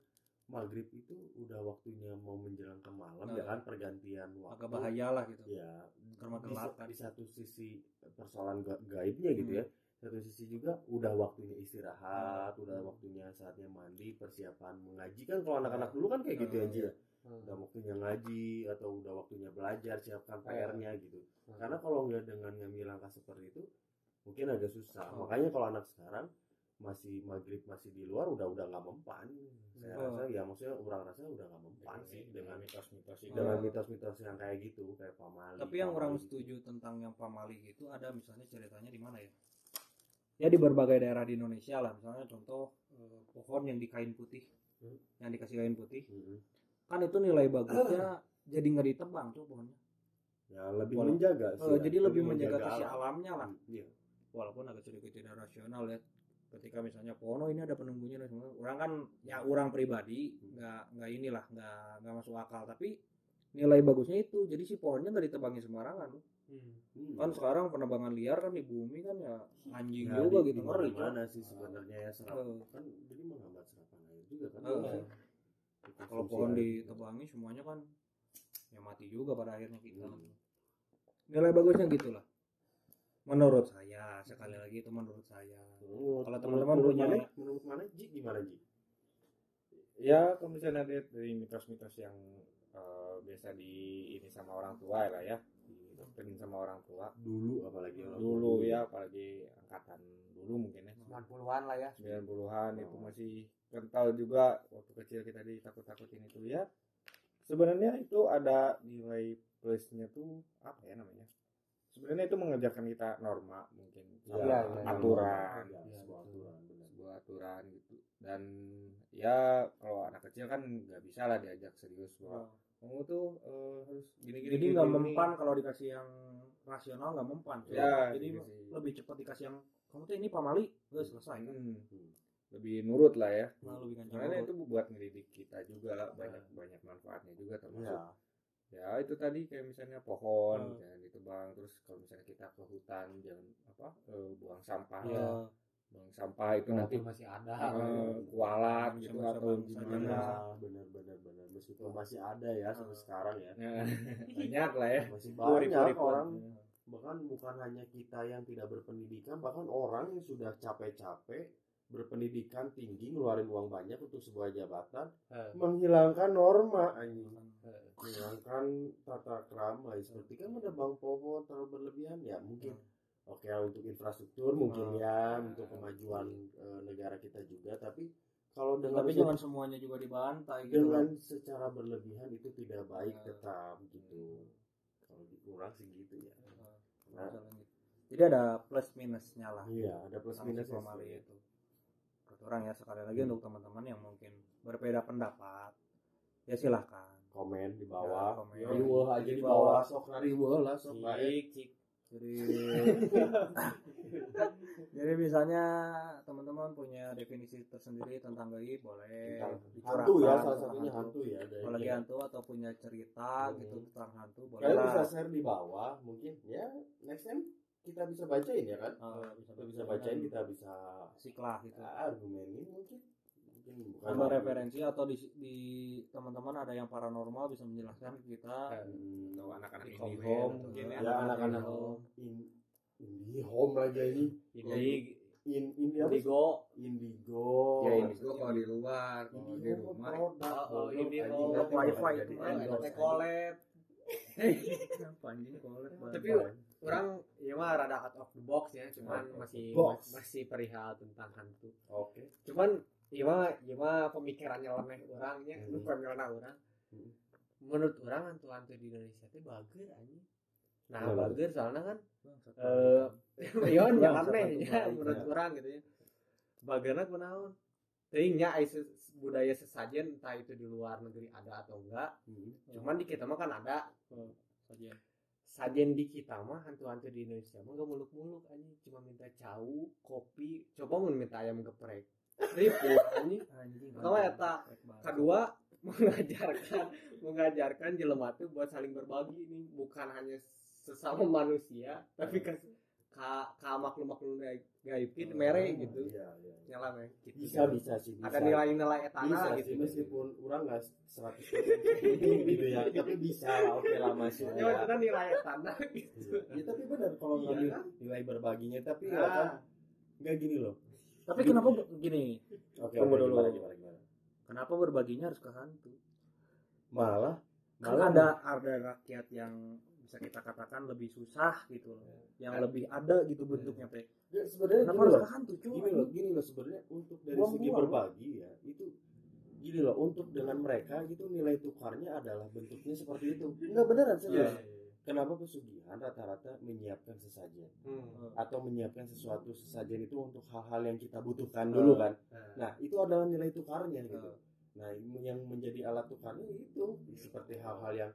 maghrib itu udah waktunya mau menjelang ke malam ya Ah. kan pergantian waktu agak bahaya lah gitu ya Karena di, kan. di satu sisi persoalan ga- gaibnya gitu Hmm. ya satu sisi juga udah waktunya istirahat udah Hmm. waktunya saatnya mandi persiapan mengaji kan kalau anak-anak dulu kan kayak gitu Hmm. ya Ji, ya Hmm. udah waktunya ngaji atau udah waktunya belajar siapkan PR-nya gitu Hmm. karena kalau nggak dengan ngambil langkah seperti itu mungkin agak susah Oh. makanya kalau anak sekarang masih maghrib masih di luar udah udah nggak mempan saya Oh. rasa ya maksudnya orang rasa udah nggak mempan sih dengan mitos-mitos dengan Oh. mitos-mitos yang kayak gitu kayak pamali tapi yang pamali orang gitu. setuju tentang yang pamali gitu ada misalnya ceritanya di mana ya ya di berbagai daerah di Indonesia lah misalnya contoh eh, pohon yang di kain putih Hmm. yang dikasih kain putih. Kan itu nilai bagusnya jadi nggak ditebang tuh pohonnya. Ya lebih Walau- menjaga sih Eh, ya. jadi lebih menjaga sisi alam. alamnya lah. Iya. Walaupun agak sedikit tidak rasional ya. Ketika misalnya pohon oh ini ada penunggunya dan semua. Orang kan ya orang pribadi nggak nggak inilah nggak nggak masuk akal. Tapi nilai bagusnya itu jadi si pohonnya nggak ditebangi sembarangan. Hmm. Hmm. kan sekarang penebangan liar kan di bumi kan ya anjing Ya, juga di- gitu di ngeri mana sih sebenarnya ya serap Eh, kan jadi menghambat serapan air juga kan Eh, Dikonsumsi kalau pohon air. ditebangi semuanya kan ya mati juga pada akhirnya kita. Hmm. nilai bagusnya gitulah. Menurut saya sekali lagi itu menurut saya. Menurut- Kalau teman-teman punya- mana? Menurut mana? Ji gimana Ji? Ya kalau misalnya lihat dari mitos-mitos yang eh, biasa di ini sama orang tua lah ya didoktrin sama orang tua. Dulu apalagi orang dulu ya apalagi angkatan dulu mungkin ya. 90-an lah ya. 90-an itu Oh. masih kental juga waktu kecil kita ditakut-takutin itu ya. Sebenarnya itu ada nilai plusnya tuh apa ya namanya? Sebenarnya itu mengerjakan kita norma mungkin Ya, iya. aturan Ya, Iya, sebuah aturan benar. sebuah aturan gitu. Dan ya kalau anak kecil kan nggak bisa lah diajak serius bahwa kamu tuh eh, harus gini gini jadi nggak mempan kalau dikasih yang rasional nggak mempan. Ya, jadi gitu sih. lebih cepat dikasih yang kamu tuh ini pamali udah selesai kan Hmm. lebih nurut lah ya nah, lebih karena itu buat ngedidik kita juga banyak banyak manfaatnya juga termasuk Ya. ya itu tadi kayak misalnya pohon Hmm. jangan ditebang terus kalau misalnya kita ke hutan jangan apa eh, buang sampah ya. Buang sampah itu nanti masih ada. eh, kualat gitu atau gimana. benar benar benar. Meskipun masih ada ya sampai Ah. sekarang ya. Nah, banyak lah ya. Masih banyak pun. orang. Bahkan bukan hanya kita yang tidak berpendidikan bahkan orang yang sudah capek-capek berpendidikan tinggi ngeluarin uang banyak untuk sebuah jabatan Eh, menghilangkan norma anjing. Eh, menghilangkan tata krama seperti kan menebang pohon terlalu berlebihan ya mungkin oke lah untuk infrastruktur mungkin ya untuk kemajuan eh, negara kita juga tapi kalau dengan tapi jangan semuanya juga dibantai gitu. dengan secara berlebihan itu tidak baik Nah. tetap gitu. Kalau dikurang sih gitu ya. Nah, Nah. gitu. jadi ada plus minusnya lah. Iya ada plus Sanksi minus formali itu. Orang ya sekali lagi untuk teman-teman yang mungkin berbeda pendapat ya silahkan. Komen di Ya, bawah. komen. riweuh aja di bawah. sok riweuh lah sok baik. Jadi jadi misalnya teman-teman punya definisi tersendiri tentang gaib boleh hantu ya salah satunya hantu. ya dia. hantu atau punya cerita Hmm. gitu tentang hantu boleh Kalian bisa share di bawah mungkin ya next time kita bisa bacain ya kan? Ah, kita bisa bacain. kita bisa asik lah gitu. argumenin mungkin mungkin bukan ada referensi atau di, di teman-teman ada yang paranormal bisa menjelaskan kita Hmm, atau anak-anak komen, home mungkin ya. ya. anak-anak home. in, indie home lagi ini Ini in indie apa sih? Indigo. indigo ya ini gua kalau di luar kalau di rumah Oh, oh, home. Wifi itu kan, collab. anjing kolek Tapi orang ya mah rada out of the box ya, cuman masih box. masih perihal tentang hantu. oke Cuman iya iya pemikirannya lemeh orangnya, Hmm. lu pemikiran orang. Hmm. Menurut orang hantu-hantu di Indonesia teh bager anjing. Nah, Kenapa? bager soalnya kan eh eh yon meh baik, ya ya. menurut orang gitu ya. Bagerna kunaon? Teuing nya aya ses- budaya sesajen entah itu di luar negeri ada atau enggak. Hmm. Cuman di kita mah kan ada saja sajen di kita mah hantu-hantu di Indonesia mah gak muluk-muluk anjing cuma minta cau kopi coba mau minta ayam geprek ribu anjing. Anjing Pertama eta, kedua mengajarkan mengajarkan jelema tuh buat saling berbagi nih bukan hanya sesama manusia tapi ke ka, ka makhluk-makhluk gaib gaib gitu mere gitu. iya iya nyala meh gitu. Bisa bisa sih bisa. ada nilai-nilai bisa etana sih gitu. meskipun orang nggak seratus gitu ya tapi bisa oke lah masuk cuma ya. itu kan nilai etana gitu. Ya tapi benar kalau Iya ngambil kan? nilai berbaginya tapi ya Ah. kan nggak gini loh tapi kenapa be- gini oke Tunggu oke, dulu. gimana, gimana, gimana. kenapa berbaginya harus ke hantu? Malah kan malah ada ada rakyat yang bisa kita katakan lebih susah gitu loh yang lebih ada gitu bentuknya teh Ya, sebenarnya kenapa harus ke hantu cuy gini loh gini loh sebenarnya untuk dari Buang-buang. segi berbagi ya itu gini loh untuk dengan mereka gitu nilai tukarnya adalah bentuknya seperti itu. Nggak beneran Iya, serius kenapa pesugihan rata-rata menyiapkan sesajen? Hmm. atau menyiapkan sesuatu sesajen itu untuk hal-hal yang kita butuhkan dulu kan? Nah itu adalah nilai tukarnya gitu. Nah yang menjadi alat tukarnya itu seperti hal-hal yang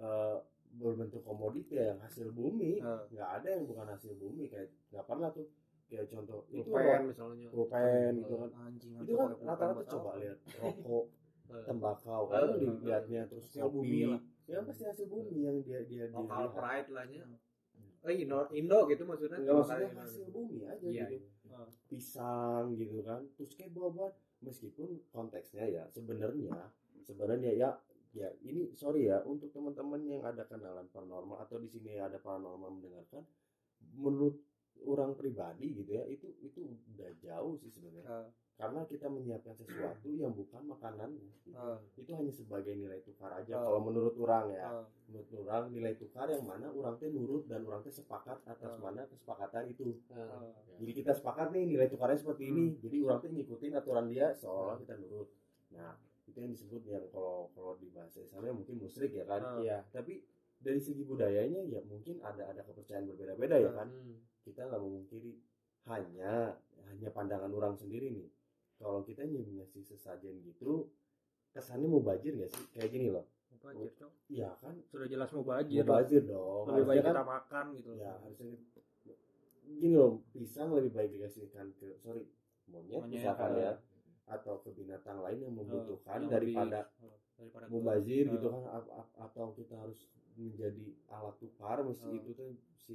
eh, berbentuk komoditi ya, yang hasil bumi. Eh. nggak ada yang bukan hasil bumi kayak nggak pernah tuh. Kayak contoh itu pulpen misalnya. Pulpen gitu kan. Anjing itu kan rata-rata coba lihat rokok tembakau kan dilihatnya terus kopi. Ya pasti hasil bumi yang dia dia lokal dilihat pride lah nya eh Indo Indo gitu maksudnya? Enggak maksudnya hasil bumi aja iya gitu. iya. pisang gitu kan. Terus kayak buah-buahan. Meskipun konteksnya ya sebenarnya sebenarnya ya ya ini sorry ya untuk teman-teman yang ada kenalan paranormal atau di sini ada paranormal mendengarkan menurut orang pribadi gitu ya itu itu udah jauh sih sebenarnya Eh. karena kita menyiapkan sesuatu yang bukan makanannya gitu. Eh. itu hanya sebagai nilai tukar aja Eh. kalau menurut orang ya Eh. menurut orang nilai tukar yang mana orang teh nurut dan orang teh sepakat atas Eh. mana kesepakatan itu Eh, jadi kita sepakat nih nilai tukarnya seperti Hmm. ini. Jadi orang tuh ngikutin aturan dia seolah kita nurut. Nah, itu yang disebut yang kalau kalau di bahasa Islamnya mungkin musyrik ya kan. Hmm. iya Tapi dari segi budayanya ya mungkin ada ada kepercayaan berbeda-beda ya kan. Hmm. Kita nggak memungkiri hanya hanya pandangan orang sendiri nih. Kalau kita ngasih sesajen gitu kesannya mau bajir nggak sih? Kayak gini loh. Mubazir, Cok. Iya kan? sudah jelas mau bajir Mau bajir dong. lebih baik Harusnya kita kan makan gitu ya harusnya gini loh pisang lebih baik dikasihkan ke sorry monyet, Monyet, misalkan eh. ya atau ke binatang lain yang membutuhkan yang daripada lebih- eh, daripada mubazir eh. gitu kan atau kita harus sekarang si Oh. itu tuh si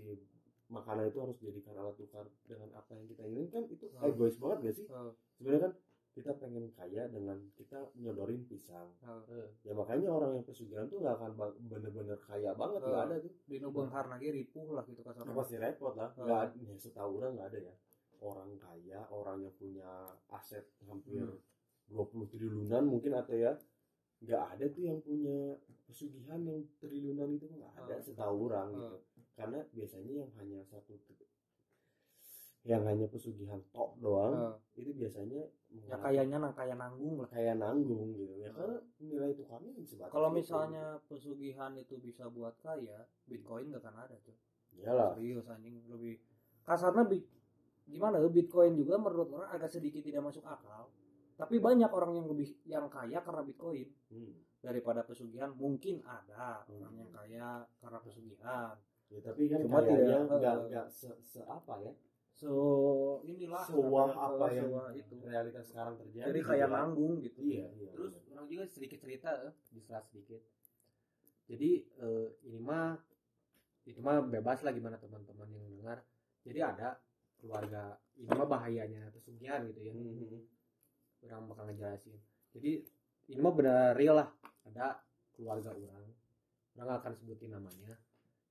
makanan itu harus dijadikan alat tukar dengan apa yang kita inginkan itu Oh. egois banget gak sih Oh. sebenarnya kan kita pengen kaya dengan kita nyodorin pisang Oh. ya makanya orang yang pesugihan tuh nggak akan bener-bener kaya banget nggak Oh. ada tuh di beunghar lagi ripuh lah gitu Ya, kasarnya pasti repot lah nggak ada ya setahu orang nggak ada ya orang kaya orang yang punya aset hampir Hmm. 20 triliunan mungkin atau ya nggak ada tuh yang punya pesugihan yang triliunan itu nggak ada Oh. setahu orang Oh. gitu karena biasanya yang hanya satu yang hanya pesugihan top doang Oh. itu biasanya ya kayaknya nang kaya nanggung lah kayak nanggung gitu ya karena nilai tukarnya sebatas kalau itu. misalnya pesugihan itu bisa buat kaya bitcoin gak akan ada tuh iyalah serius anjing lebih kasarnya bi- gimana ya bitcoin juga menurut orang agak sedikit tidak masuk akal tapi banyak orang yang lebih yang kaya karena bitcoin Hmm. daripada pesugihan mungkin ada Hmm. orang yang kaya karena pesugihan ya tapi kan Cuma tidak, nggak eh, nggak se, se apa ya so inilah sewah apa yang itu realitas sekarang terjadi jadi gitu kayak kan. nanggung gitu iya iya terus bener. orang juga sedikit cerita eh, diselah sedikit jadi eh, ini mah itu mah bebas lah gimana teman-teman yang dengar jadi ada keluarga ini mah bahayanya pesugihan gitu ya Mhm. Orang bakal ngejelasin. Jadi ini mah benar real lah. Ada keluarga orang orang akan sebutin namanya.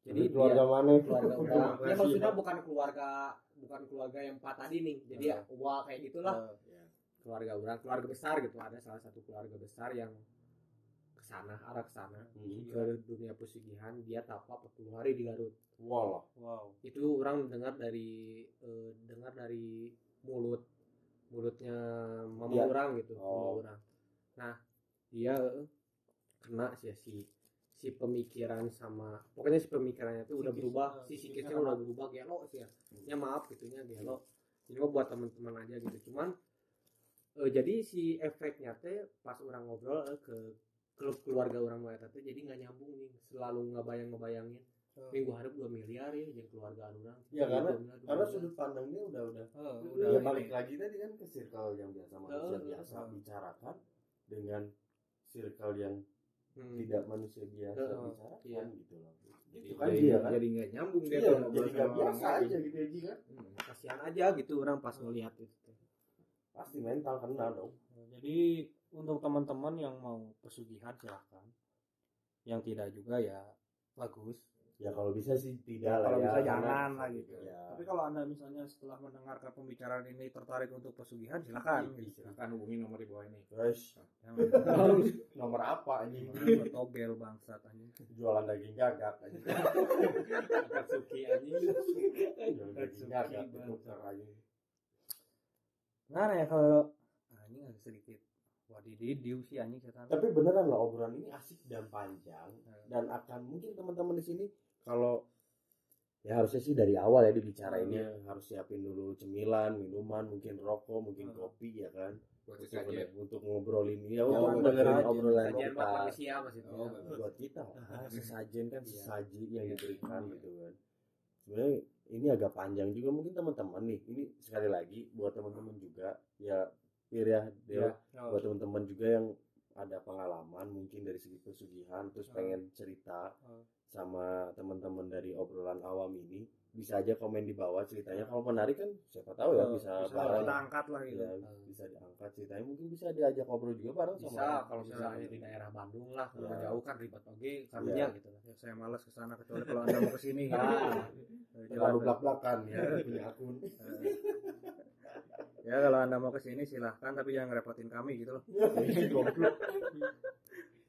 Jadi keluarga dia- mana? keluarga orang. Ya maksudnya bukan keluarga bukan keluarga yang empat tadi nih. Jadi ya wah kayak gitulah. Ya. keluarga orang keluarga besar gitu. Ada salah satu keluarga besar yang ke sana arah ke sana. Mhm. ke dunia pesugihan dia tapa 40 hari di Garut. Wah, wow. Itu orang dengar dari eh, dengar dari mulut mulutnya mama Dia? orang gitu mama Oh. orang. Nah dia kena sih si si pemikiran sama pokoknya si pemikirannya itu udah berubah si psikisnya udah berubah gelo sih ya. Ya maaf gitunya gelo. Ini mah buat teman-teman aja gitu. Cuman eh, jadi si efeknya teh pas orang ngobrol eh, ke ke keluarga orang mulai teh jadi nggak nyambung nih selalu ngebayang ngebayangin minggu hari dua miliar ya jadi keluarga orang Ya, karena- miliar, karena sudut pandangnya udah udah eh, udah ya balik lagi tadi kan ke circle yang biasa manusia Oh, biasa oh. bicarakan dengan circle yang Hmm. tidak manusia biasa Oh, bicarakan iya. gitu loh Jadi- itu kan jadi- dia kan jadi nggak nyambung dia iya tuh jadi nggak orang biasa aja gitu aja kan Hmm. kasihan aja gitu orang pas ngeliat itu pasti mental kena dong Jadi untuk teman-teman yang mau pesugihan silahkan. Yang tidak juga ya bagus. Ya kalau bisa sih tidak lah Kalau ya bisa karena- jangan lah gitu. ya. Tapi kalau anda misalnya setelah mendengarkan pembicaraan ini tertarik untuk pesugihan silahkan. Iya, silakan hubungi nomor di bawah ini. Guys. Nomor apa ini tobel bangsat anjing. jualan daging gagak aja Akatsuki anjing. Jualan daging gagak tukar aja Nah, ya kalau anjing agak sedikit wadididiu sih anjing setan. tapi beneran lah obrolan ini asik dan panjang. Dan akan mungkin teman-teman di sini kalau ya harusnya sih dari awal ya dibicarainnya harus siapin dulu cemilan minuman mungkin rokok mungkin Hmm. kopi ya kan? Buat untuk, sesajen untuk ngobrolin ya Oh, untuk dengerin obrolan kita. maksudnya. Oh, buat kita. Ah, sesajen kan Iya. sesaji yang Iya. diberikan gitu kan. Sebenarnya ini agak panjang juga mungkin teman-teman nih. Ini sekali lagi buat teman-teman juga. Ya Pir ya buat teman-teman juga yang ada pengalaman mungkin dari segi pesugihan terus Hmm. pengen cerita. Hmm. Sama teman-teman dari obrolan awam ini bisa aja komen di bawah ceritanya kalau menarik kan siapa tahu ya Oh, bisa, bisa bareng kita angkat lah gitu. ya, bisa diangkat ceritanya mungkin bisa diajak ngobrol juga bareng bisa sama kalau Bisa. misalnya di daerah Bandung lah kalau Ya. jauh kan ribet oke karunya Iya. gitu lah Ya, saya malas ke sana kecuali kalau anda mau ke sini. gitu. Ah. Eh, terlalu belak belakan ya punya akun ya kalau anda mau ke sini silahkan tapi jangan ngerepotin kami gitu loh.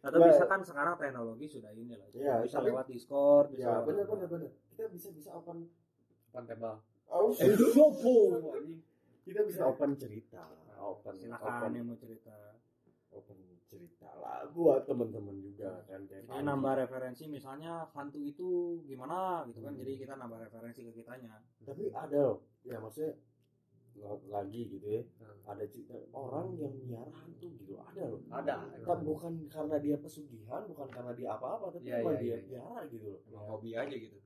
Atau Nah. bisa kan sekarang teknologi sudah ini lah. Iya, bisa tapi- lewat Discord, bisa ya benar benar benar kita bisa bisa open depan tebal oh, kita bisa open cerita open Silakan open yang mau cerita. open cerita lah buat teman-teman juga kan kayak Jadi nambah referensi misalnya hantu itu gimana gitu kan. Hmm. Jadi kita nambah referensi ke kitanya. tapi ada loh ya maksudnya lagi gitu ya Hmm. ada cerita orang yang miara hantu gitu ada loh ada Kan bukan karena dia pesugihan bukan karena dia apa-apa tapi emang iya, dia iya. piara gitu loh emang hobi aja gitu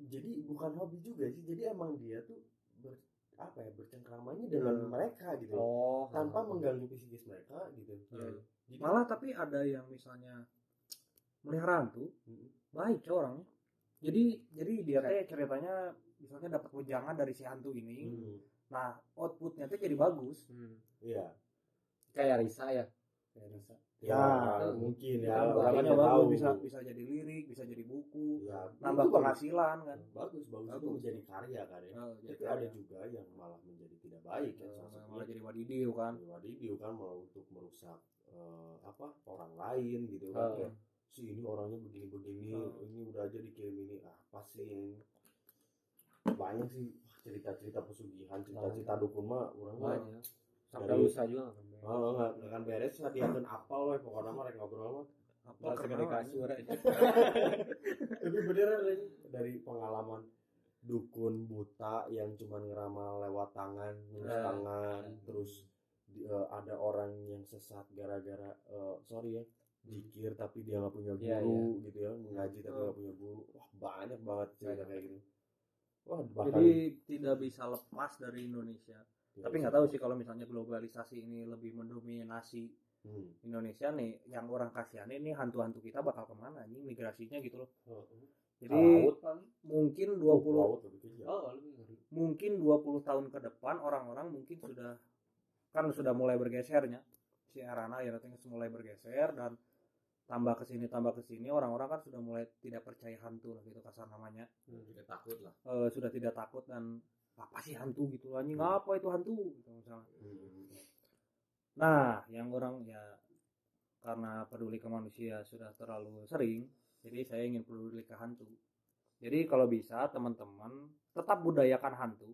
jadi bukan hobi juga sih jadi emang dia tuh ber, apa ya bercengkramannya dengan Hmm. mereka gitu oh tanpa mengganggu psikis mereka gitu Hmm. Jadi- Malah tapi ada yang misalnya melihara hantu, Mm. baik orangnya. jadi jadi dia teh ceritanya misalnya dapat wejangan dari si hantu ini Hmm, nah outputnya teh jadi bagus. Hmm. iya. Kayak Risa ya? Kayak Risa. Ya Nah, mungkin itu ya kan orang Outputnya yang bagus tahu. bisa bisa jadi lirik bisa jadi buku ya, nambah itu bagus. penghasilan kan. Bagus bagus itu Bagus. menjadi karya kan ya. Oh, jadi tapi ada juga yang malah menjadi tidak baik kan salah malah satunya jadi wadidiu kan. Wadidiu kan malah untuk merusak eh, apa orang lain gitu kan Oh. Kayak, si ini orangnya begini-begini Oh. ini udah aja dikirim ini apa sih yang banyak sih cerita-cerita pesugihan cerita-cerita dukun mah orang banyak. Sampai lusa juga nggak kan oh, nggak nggak akan beres lah dia akan apal weh pokoknya mah ngobrol mah. Apa Nggak segede kasur aja. tapi beneran Lin. dari pengalaman dukun buta yang cuma ngeramal lewat tangan ngelus Eh, tangan eh. terus di- eh, ada orang yang sesat gara-gara eh, sorry ya jikir tapi dia nggak punya Iya, guru gitu ya mengaji tapi Oh. nggak punya guru. Wah banyak banget cerita kayak gitu wah bahkan jadi tidak bisa lepas dari Indonesia. Tapi nggak tahu sih kalau misalnya globalisasi ini lebih mendominasi Hmm. Indonesia nih yang orang kasihan ini hantu-hantu kita bakal ke mana nih migrasinya gitu loh. Oh, jadi laut paling mungkin oh, 20 laut lebih kecil. oh ngeri mungkin 20 tahun ke depan orang-orang mungkin sudah kan sudah mulai bergesernya. Si Arana ya nanti mulai bergeser dan tambah ke sini tambah ke sini orang-orang kan sudah mulai tidak percaya hantu lah gitu kasar namanya. Tidak takut lah. Eh, sudah tidak takut dan apa sih hantu? gitu anjing apa itu hantu? gitu misalnya. Hmm. nah yang orang ya karena peduli ke manusia sudah terlalu sering jadi saya ingin peduli ke hantu. Jadi kalau bisa teman-teman tetap budayakan hantu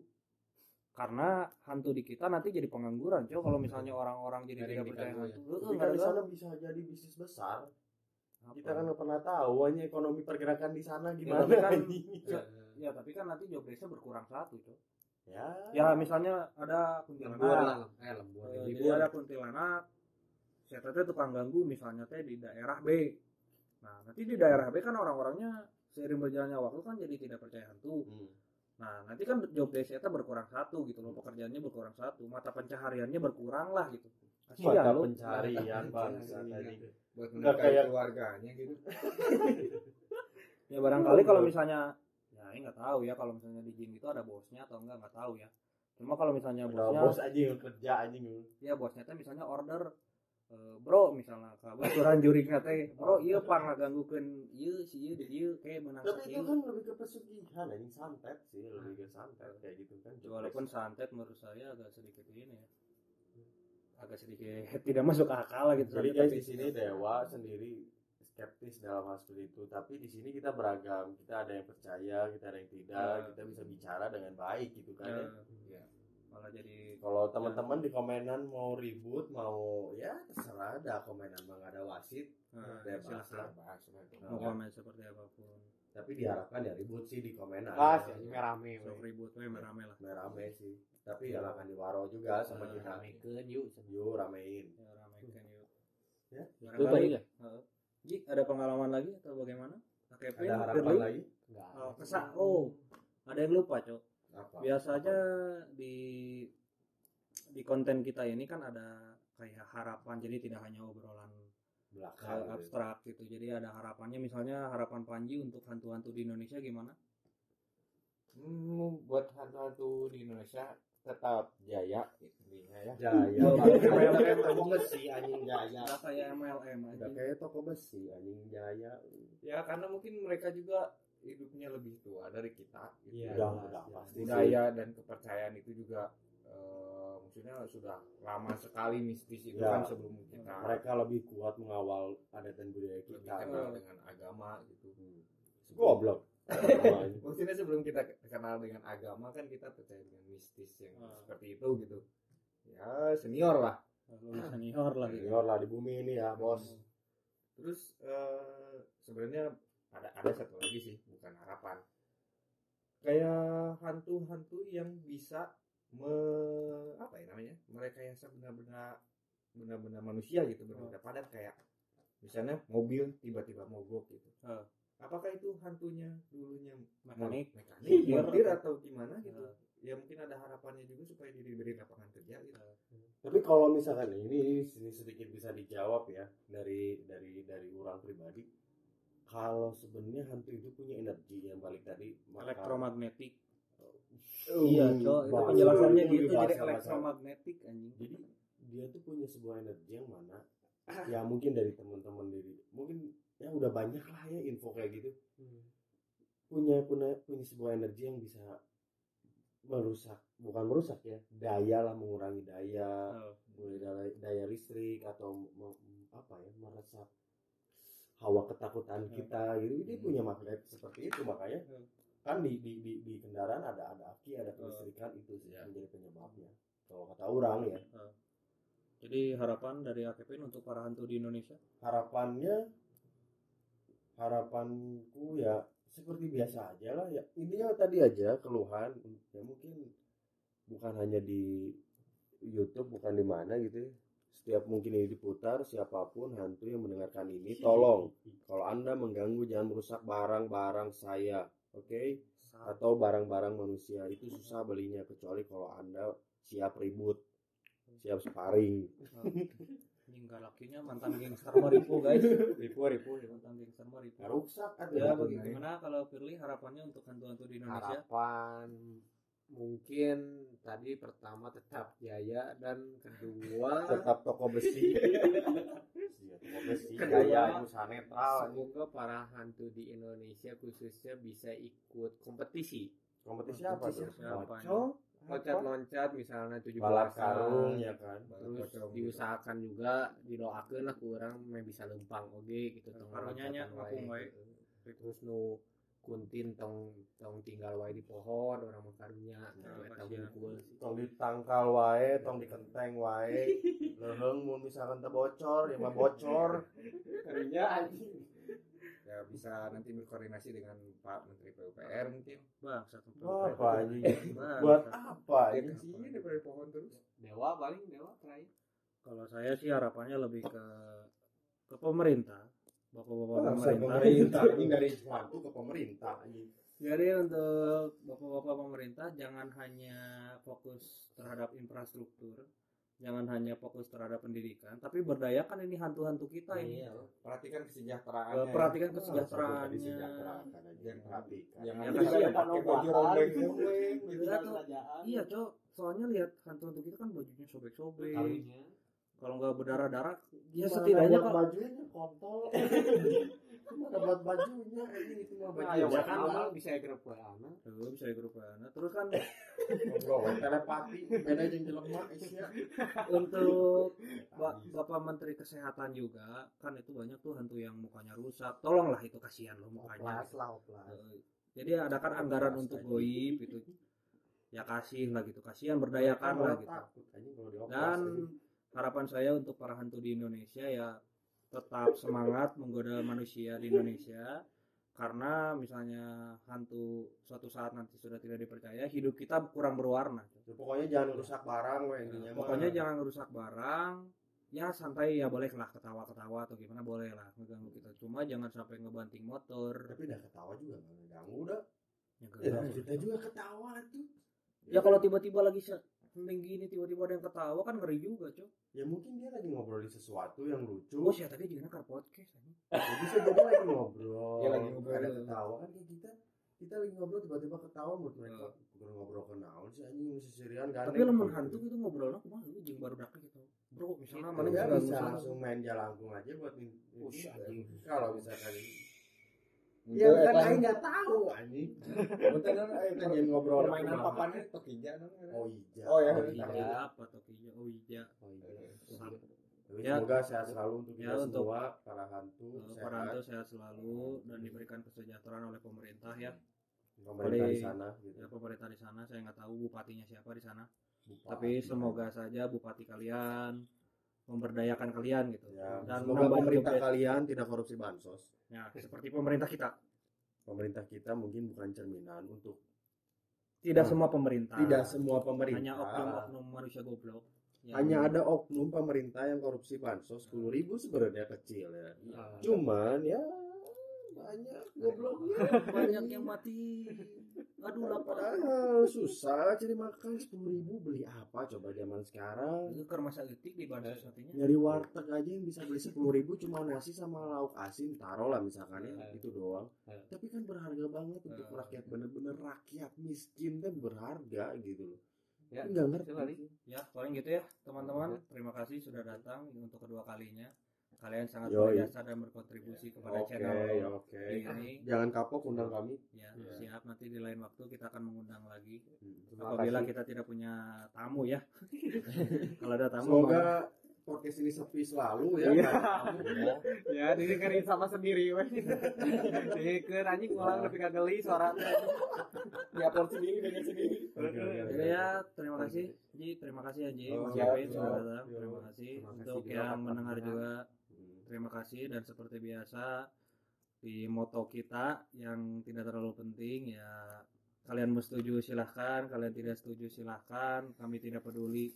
karena hantu di kita nanti jadi pengangguran coba kalau misalnya orang-orang jadi Dari tidak percaya ya. hantu. Nggak kan ada. di sana bisa jadi bisnis besar. Apa. Kita kan nggak pernah tahu hanya ekonomi pergerakan di sana gimana. tapi kan-. Ya, ya tapi kan nanti job desknya berkurang satu coba ya. ya misalnya ada lembur kuntilanak lah eh lembur jadi ada kuntilanak saya teh tukang ganggu misalnya teh di daerah B nah nanti di daerah B kan orang-orangnya seiring berjalannya waktu kan jadi tidak percaya hantu Hmm. nah nanti kan job desk berkurang satu gitu loh pekerjaannya berkurang satu mata pencahariannya berkurang lah gitu Mata kasihan loh pencarian bangsa tadi. Buat Nggak menafkahi kayak- keluarganya gitu ya barangkali kalau misalnya ya ini nggak tahu ya kalau misalnya di gym itu ada bosnya atau enggak nggak tahu ya cuma kalau misalnya Udah bosnya bos aja yang kerja anjing. ya bosnya teh misalnya order eh, bro misalnya kebetulan juringnya teh bro iya pang ngaganggukeun ieu si ieu di ieu kayak menang Tapi itu sakieu. kan lebih ke pesugihan anjing santet sih, lebih ke santet kayak gitu kan. walaupun santet menurut saya agak sedikit ini ya agak sedikit tidak masuk akal gitu. Jadi guys di sini dewa sendiri skeptis dalam hal seperti itu. Tapi di sini kita beragam. Kita ada yang percaya kita ada yang tidak. Ya. kita bisa bicara dengan baik gitu kan ya. ya malah jadi kalau teman-teman di komenan mau ribut mau ya terserah. Ada komenan bang ada wasit eh, bebas silahkan lah bahas lah itu. mau komen seperti apa pun tapi diharapkan ya ribut sih di komenan ah sih merame sok ribut we merame lah. Rame sih. Tapi jangan akan diwaro juga sama Eh, kita ramekeun yuk yuk ramein. Ya ramekan yuk. Ya. barangkali baik ya Heeh. Ji, ada pengalaman lagi atau bagaimana? Ada harapan lagi? Enggak Oh, kesak. Oh, ada yang lupa, Cok. apa? Biasanya di di konten kita ini kan ada kayak harapan, jadi tidak hanya obrolan belakang gitu. abstrak gitu. Jadi ada harapannya, misalnya harapan Panji untuk hantu-hantu di Indonesia gimana? Hmm, buat hantu-hantu di Indonesia tetap jaya intinya ya jaya kayak toko besi anjing jaya Udah kayak MLM udah aja. kayak toko besi anjing jaya ya karena mungkin mereka juga hidupnya lebih tua dari kita gitu. Iya, udah jelas, udah jelas. pasti budaya dan kepercayaan itu juga eh, maksudnya sudah lama sekali mistis itu Ya. kan sebelum kita mereka lebih kuat mengawal adat dan budaya lebih kita. kenal dengan agama gitu. Goblok. Maksudnya sebelum kita kenal dengan agama kan kita percaya dengan mistis yang Ah. seperti itu gitu. Ya senior lah. Lu senior lah. Senior lah di bumi ini ya bos. Terus eh, sebenarnya ada ada satu lagi sih bukan harapan. Kayak hantu-hantu yang bisa me apa ya namanya mereka yang benar-benar benar-benar manusia gitu benar-benar padat kayak misalnya mobil tiba-tiba mogok gitu. Ah. apakah itu hantunya dulunya Mekanik. mekanik Sipir. montir atau gimana gitu? Ya mungkin ada harapannya juga supaya diberi lapangan kerja gitu. Tapi kalau misalkan ini, ini sedikit bisa dijawab ya dari dari dari orang pribadi. Kalau sebenarnya hantu itu punya energi yang balik tadi elektromagnetik iya cok itu bahasa- penjelasannya gitu jadi elektromagnetik anjing. Jadi dia tuh punya sebuah energi yang mana ya mungkin dari teman-teman dari mungkin ya udah banyak lah ya info kayak gitu. Punya punya punya sebuah energi yang bisa merusak bukan merusak ya daya lah mengurangi daya Oh. mulai daya, daya listrik atau apa ya meresap hawa ketakutan kita gitu. Dia punya magnet seperti itu makanya Hmm. Kan di, di, di, di kendaraan ada ada aki ada kelistrikan itu sih Ya. menjadi penyebabnya. Kalau kata orang ya. Jadi harapan dari Akepin untuk para hantu di Indonesia? Harapannya harapanku ya seperti biasa aja lah ya. Intinya tadi aja keluhan ya mungkin bukan hanya di YouTube bukan di mana gitu ya. setiap mungkin ini diputar siapa pun hantu yang mendengarkan ini tolong. Kalau anda mengganggu jangan merusak barang-barang saya oke? Atau barang-barang manusia itu susah belinya kecuali kalau anda siap ribut siap sparring. Anjing lakinya mantan gangster Maripo guys. Ripo Ripo mantan gangster Maripo Nah, rusak ada ya hantu. bagaimana kalau Firly harapannya untuk hantu-hantu di Indonesia? Harapan mungkin tadi pertama tetap jaya dan kedua tetap toko besi Iya, toko besi Kedua, gaya usaha netral semoga para hantu di Indonesia khususnya bisa ikut kompetisi kompetisi apa tuh Kompetisi apa? Pocong? loncat-loncat misalnya tujuh balap karung ya kan terus Pocong gitu. diusahakan juga didoakan lah kurang main bisa lempang oge gitu tong Karunya nya loncatan ngapung wae. wae. terus nu kuntin tong tong tinggal wae di pohon orang Ya, kasihan. bungkul sih. tong ditangkal wae tong dikenteng wae. Leuheung mun misalkan teu bocor ya mah bocor. Karunya anjing. Ya bisa nanti berkoordinasi dengan Pak Menteri PUPR mungkin. Bang satu apa Bang, buat apa ya ini? daripada pohon terus. Dewa paling dewa terakhir kalau saya sih harapannya lebih ke ke pemerintah bapak-bapak pemerintah pemerintah ini dari hantu ke pemerintah anjing Jadi untuk bapak-bapak pemerintah jangan hanya fokus terhadap infrastruktur, jangan hanya fokus terhadap pendidikan, tapi berdayakan ini hantu-hantu kita ini. Iya. perhatikan kesejahteraannya Perhatikan Tadi kesejahteraannya. Jangan- perhatikan jangan Ya, pakai baju rombeng-rombeng gitu Iya, kan. tuh. Iya, Cok. Soalnya lihat hantu-hantu kita kan bajunya sobek-sobek. Kalau nggak berdarah-darah, ya Mana setidaknya buat kok. bajunya? Kontol. Cuma dapat bajunya? Ini itu mah baju ya Iya, kan kan, bisa grup anak Tuh, bisa grup anak. Terus kan ngobrol telepati. Beda jeung jelema isya untuk Ba- Bapak Menteri Kesehatan juga kan itu banyak tuh hantu yang mukanya rusak. Tolonglah itu kasihan loh mukanya. oplas lah oplas. Eh, Jadi adakan anggaran untuk goib itu. Ya kasih lah gitu kasihan berdayakan lah gitu. dan. Harapan saya untuk para hantu di Indonesia ya tetap semangat menggoda manusia di Indonesia. Karena misalnya hantu suatu saat nanti sudah tidak dipercaya hidup kita kurang berwarna. Ya, pokoknya jangan rusak barang mah. pokoknya jangan rusak barang. Ya santai ya boleh lah ketawa-ketawa atau gimana boleh lah ngeganggu kita. Cuma jangan sampai ngebanting motor. Tapi udah ketawa juga nggak ngeganggu udah. Ya, ya, kita juga ketawa tuh. Ya kalau tiba-tiba lagi hening gini tiba-tiba ada yang ketawa kan ngeri juga cok. Ya mungkin dia lagi ngobrolin sesuatu yang lucu. Oh sih tadi? Juga ke podcast ya, bisa jadi lagi ngobrol. Dia lagi ngobrol. ada ketawa kan kayak kita kita lagi ngobrol tiba-tiba ketawa menurut mereka. Ngobrol ngobrol ke naon sih anjing mesti serian kan? Tapi lamun hantu gitu ngobrolnya kumaha lu jeung baru dake gitu. Bro misalnya mana ya bisa langsung main jalangkung aja buat anjing. kalau misalkan ya kan. Aing nggak tahu. Anjing. Untuk kan, eh, Kita jadi ngobrol permainan papannya tokija kan? Oh iya Oh, ya. Iya apa tuh iya oh iya oh iya Ya. semoga sehat selalu untuk Ya, kita untuk- semua para hantu Eh, sehat. para hantu sehat selalu dan diberikan kesejahteraan oleh pemerintah ya. Pemerintah di sana gitu. ya pemerintah di sana. Saya nggak tahu bupatinya siapa di sana. Bupati. tapi semoga saja bupati kalian memberdayakan kalian gitu. Ya, dan semoga pemerintah kalian tidak korupsi bansos. Ya seperti pemerintah kita. Pemerintah kita mungkin bukan cerminan untuk tidak Nah, semua pemerintah. tidak semua pemerintah. Hanya oknum-oknum manusia goblok yang- hanya ada oknum pemerintah yang korupsi bansos sepuluh ribu sebenarnya kecil ya. Ah. cuman ya banyak gobloknya. Banyak yang mati. Aduh lapar. Susah cari makan. Sepuluh ribu beli apa? Coba zaman sekarang. Itu ke rumah sakit di bansos nantinya nyari warteg aja yang bisa beli sepuluh ribu cuma nasi sama lauk asin. Taruh lah misalkan ya Eh. itu doang. Eh. tapi kan berharga banget untuk Eh. rakyat bener-bener rakyat miskin kan berharga gitu loh. Ya, nggak ngerti. Ya paling gitu ya teman-teman. Terima kasih sudah datang untuk kedua kalinya kalian sangat berjasa dan berkontribusi kepada oke channel ya oke. ini. Jangan kapok undang kami. Ya Ya. siap. Nanti di lain waktu kita akan mengundang lagi. Terima apabila kasih. kita tidak punya tamu ya. Kalau ada tamu semoga podcast ini sepi selalu ya Iya. ya. ya didengerin sama sendiri weh. Dengerin anjing ulang lebih kageli suara teh diupload sendiri dengan sendiri. Jadi ya terima kasih. Ji terima kasih ya Ji Oh, Mas Kevin sudah datang terima kasih. Terima kasih. untuk yang mendengar juga terima kasih dan seperti biasa di moto kita yang tidak terlalu penting ya kalian mau setuju silahkan. Kalian tidak setuju silahkan. Kami tidak peduli.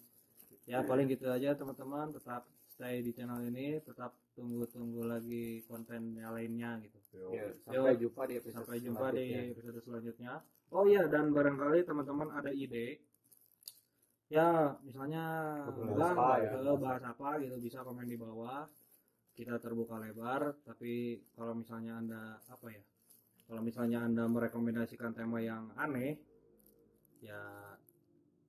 Ya paling gitu aja teman-teman. Tetap stay di channel ini. Tetap tunggu-tunggu lagi konten yang lainnya gitu. Ya, sampai jumpa di episode sampai jumpa di selanjutnya. episode selanjutnya. Oh iya dan barangkali teman-teman ada ide. Ya misalnya apa ya? ke bahas apa gitu bisa komen di bawah kita terbuka lebar tapi kalau misalnya anda apa ya kalau misalnya anda merekomendasikan tema yang aneh ya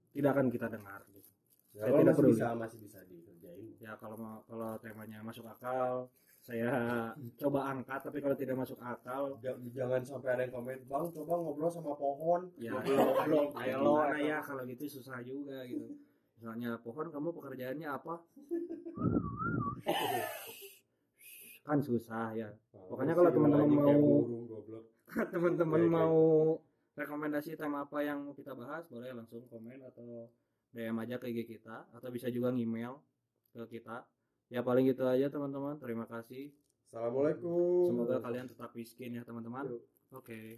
tidak akan kita dengar gitu. Ya, Saya tidak masih peduli. bisa masih bisa dikerjain. Ya kalau kalau temanya masuk akal saya coba angkat tapi kalau tidak masuk akal Ja- jangan sampai ada yang komen bang coba ngobrol sama pohon. Ya ayo ya kalau gitu susah juga gitu. Misalnya pohon kamu pekerjaannya apa kan susah ya. Pokoknya kalau teman-teman mau- teman-teman mau rekomendasi tema apa yang mau kita bahas boleh langsung komen atau DM aja ke IG kita atau bisa juga email ke kita. Ya paling gitu aja teman-teman. Terima kasih. Assalamualaikum. Semoga kalian tetap miskin ya teman-teman. Oke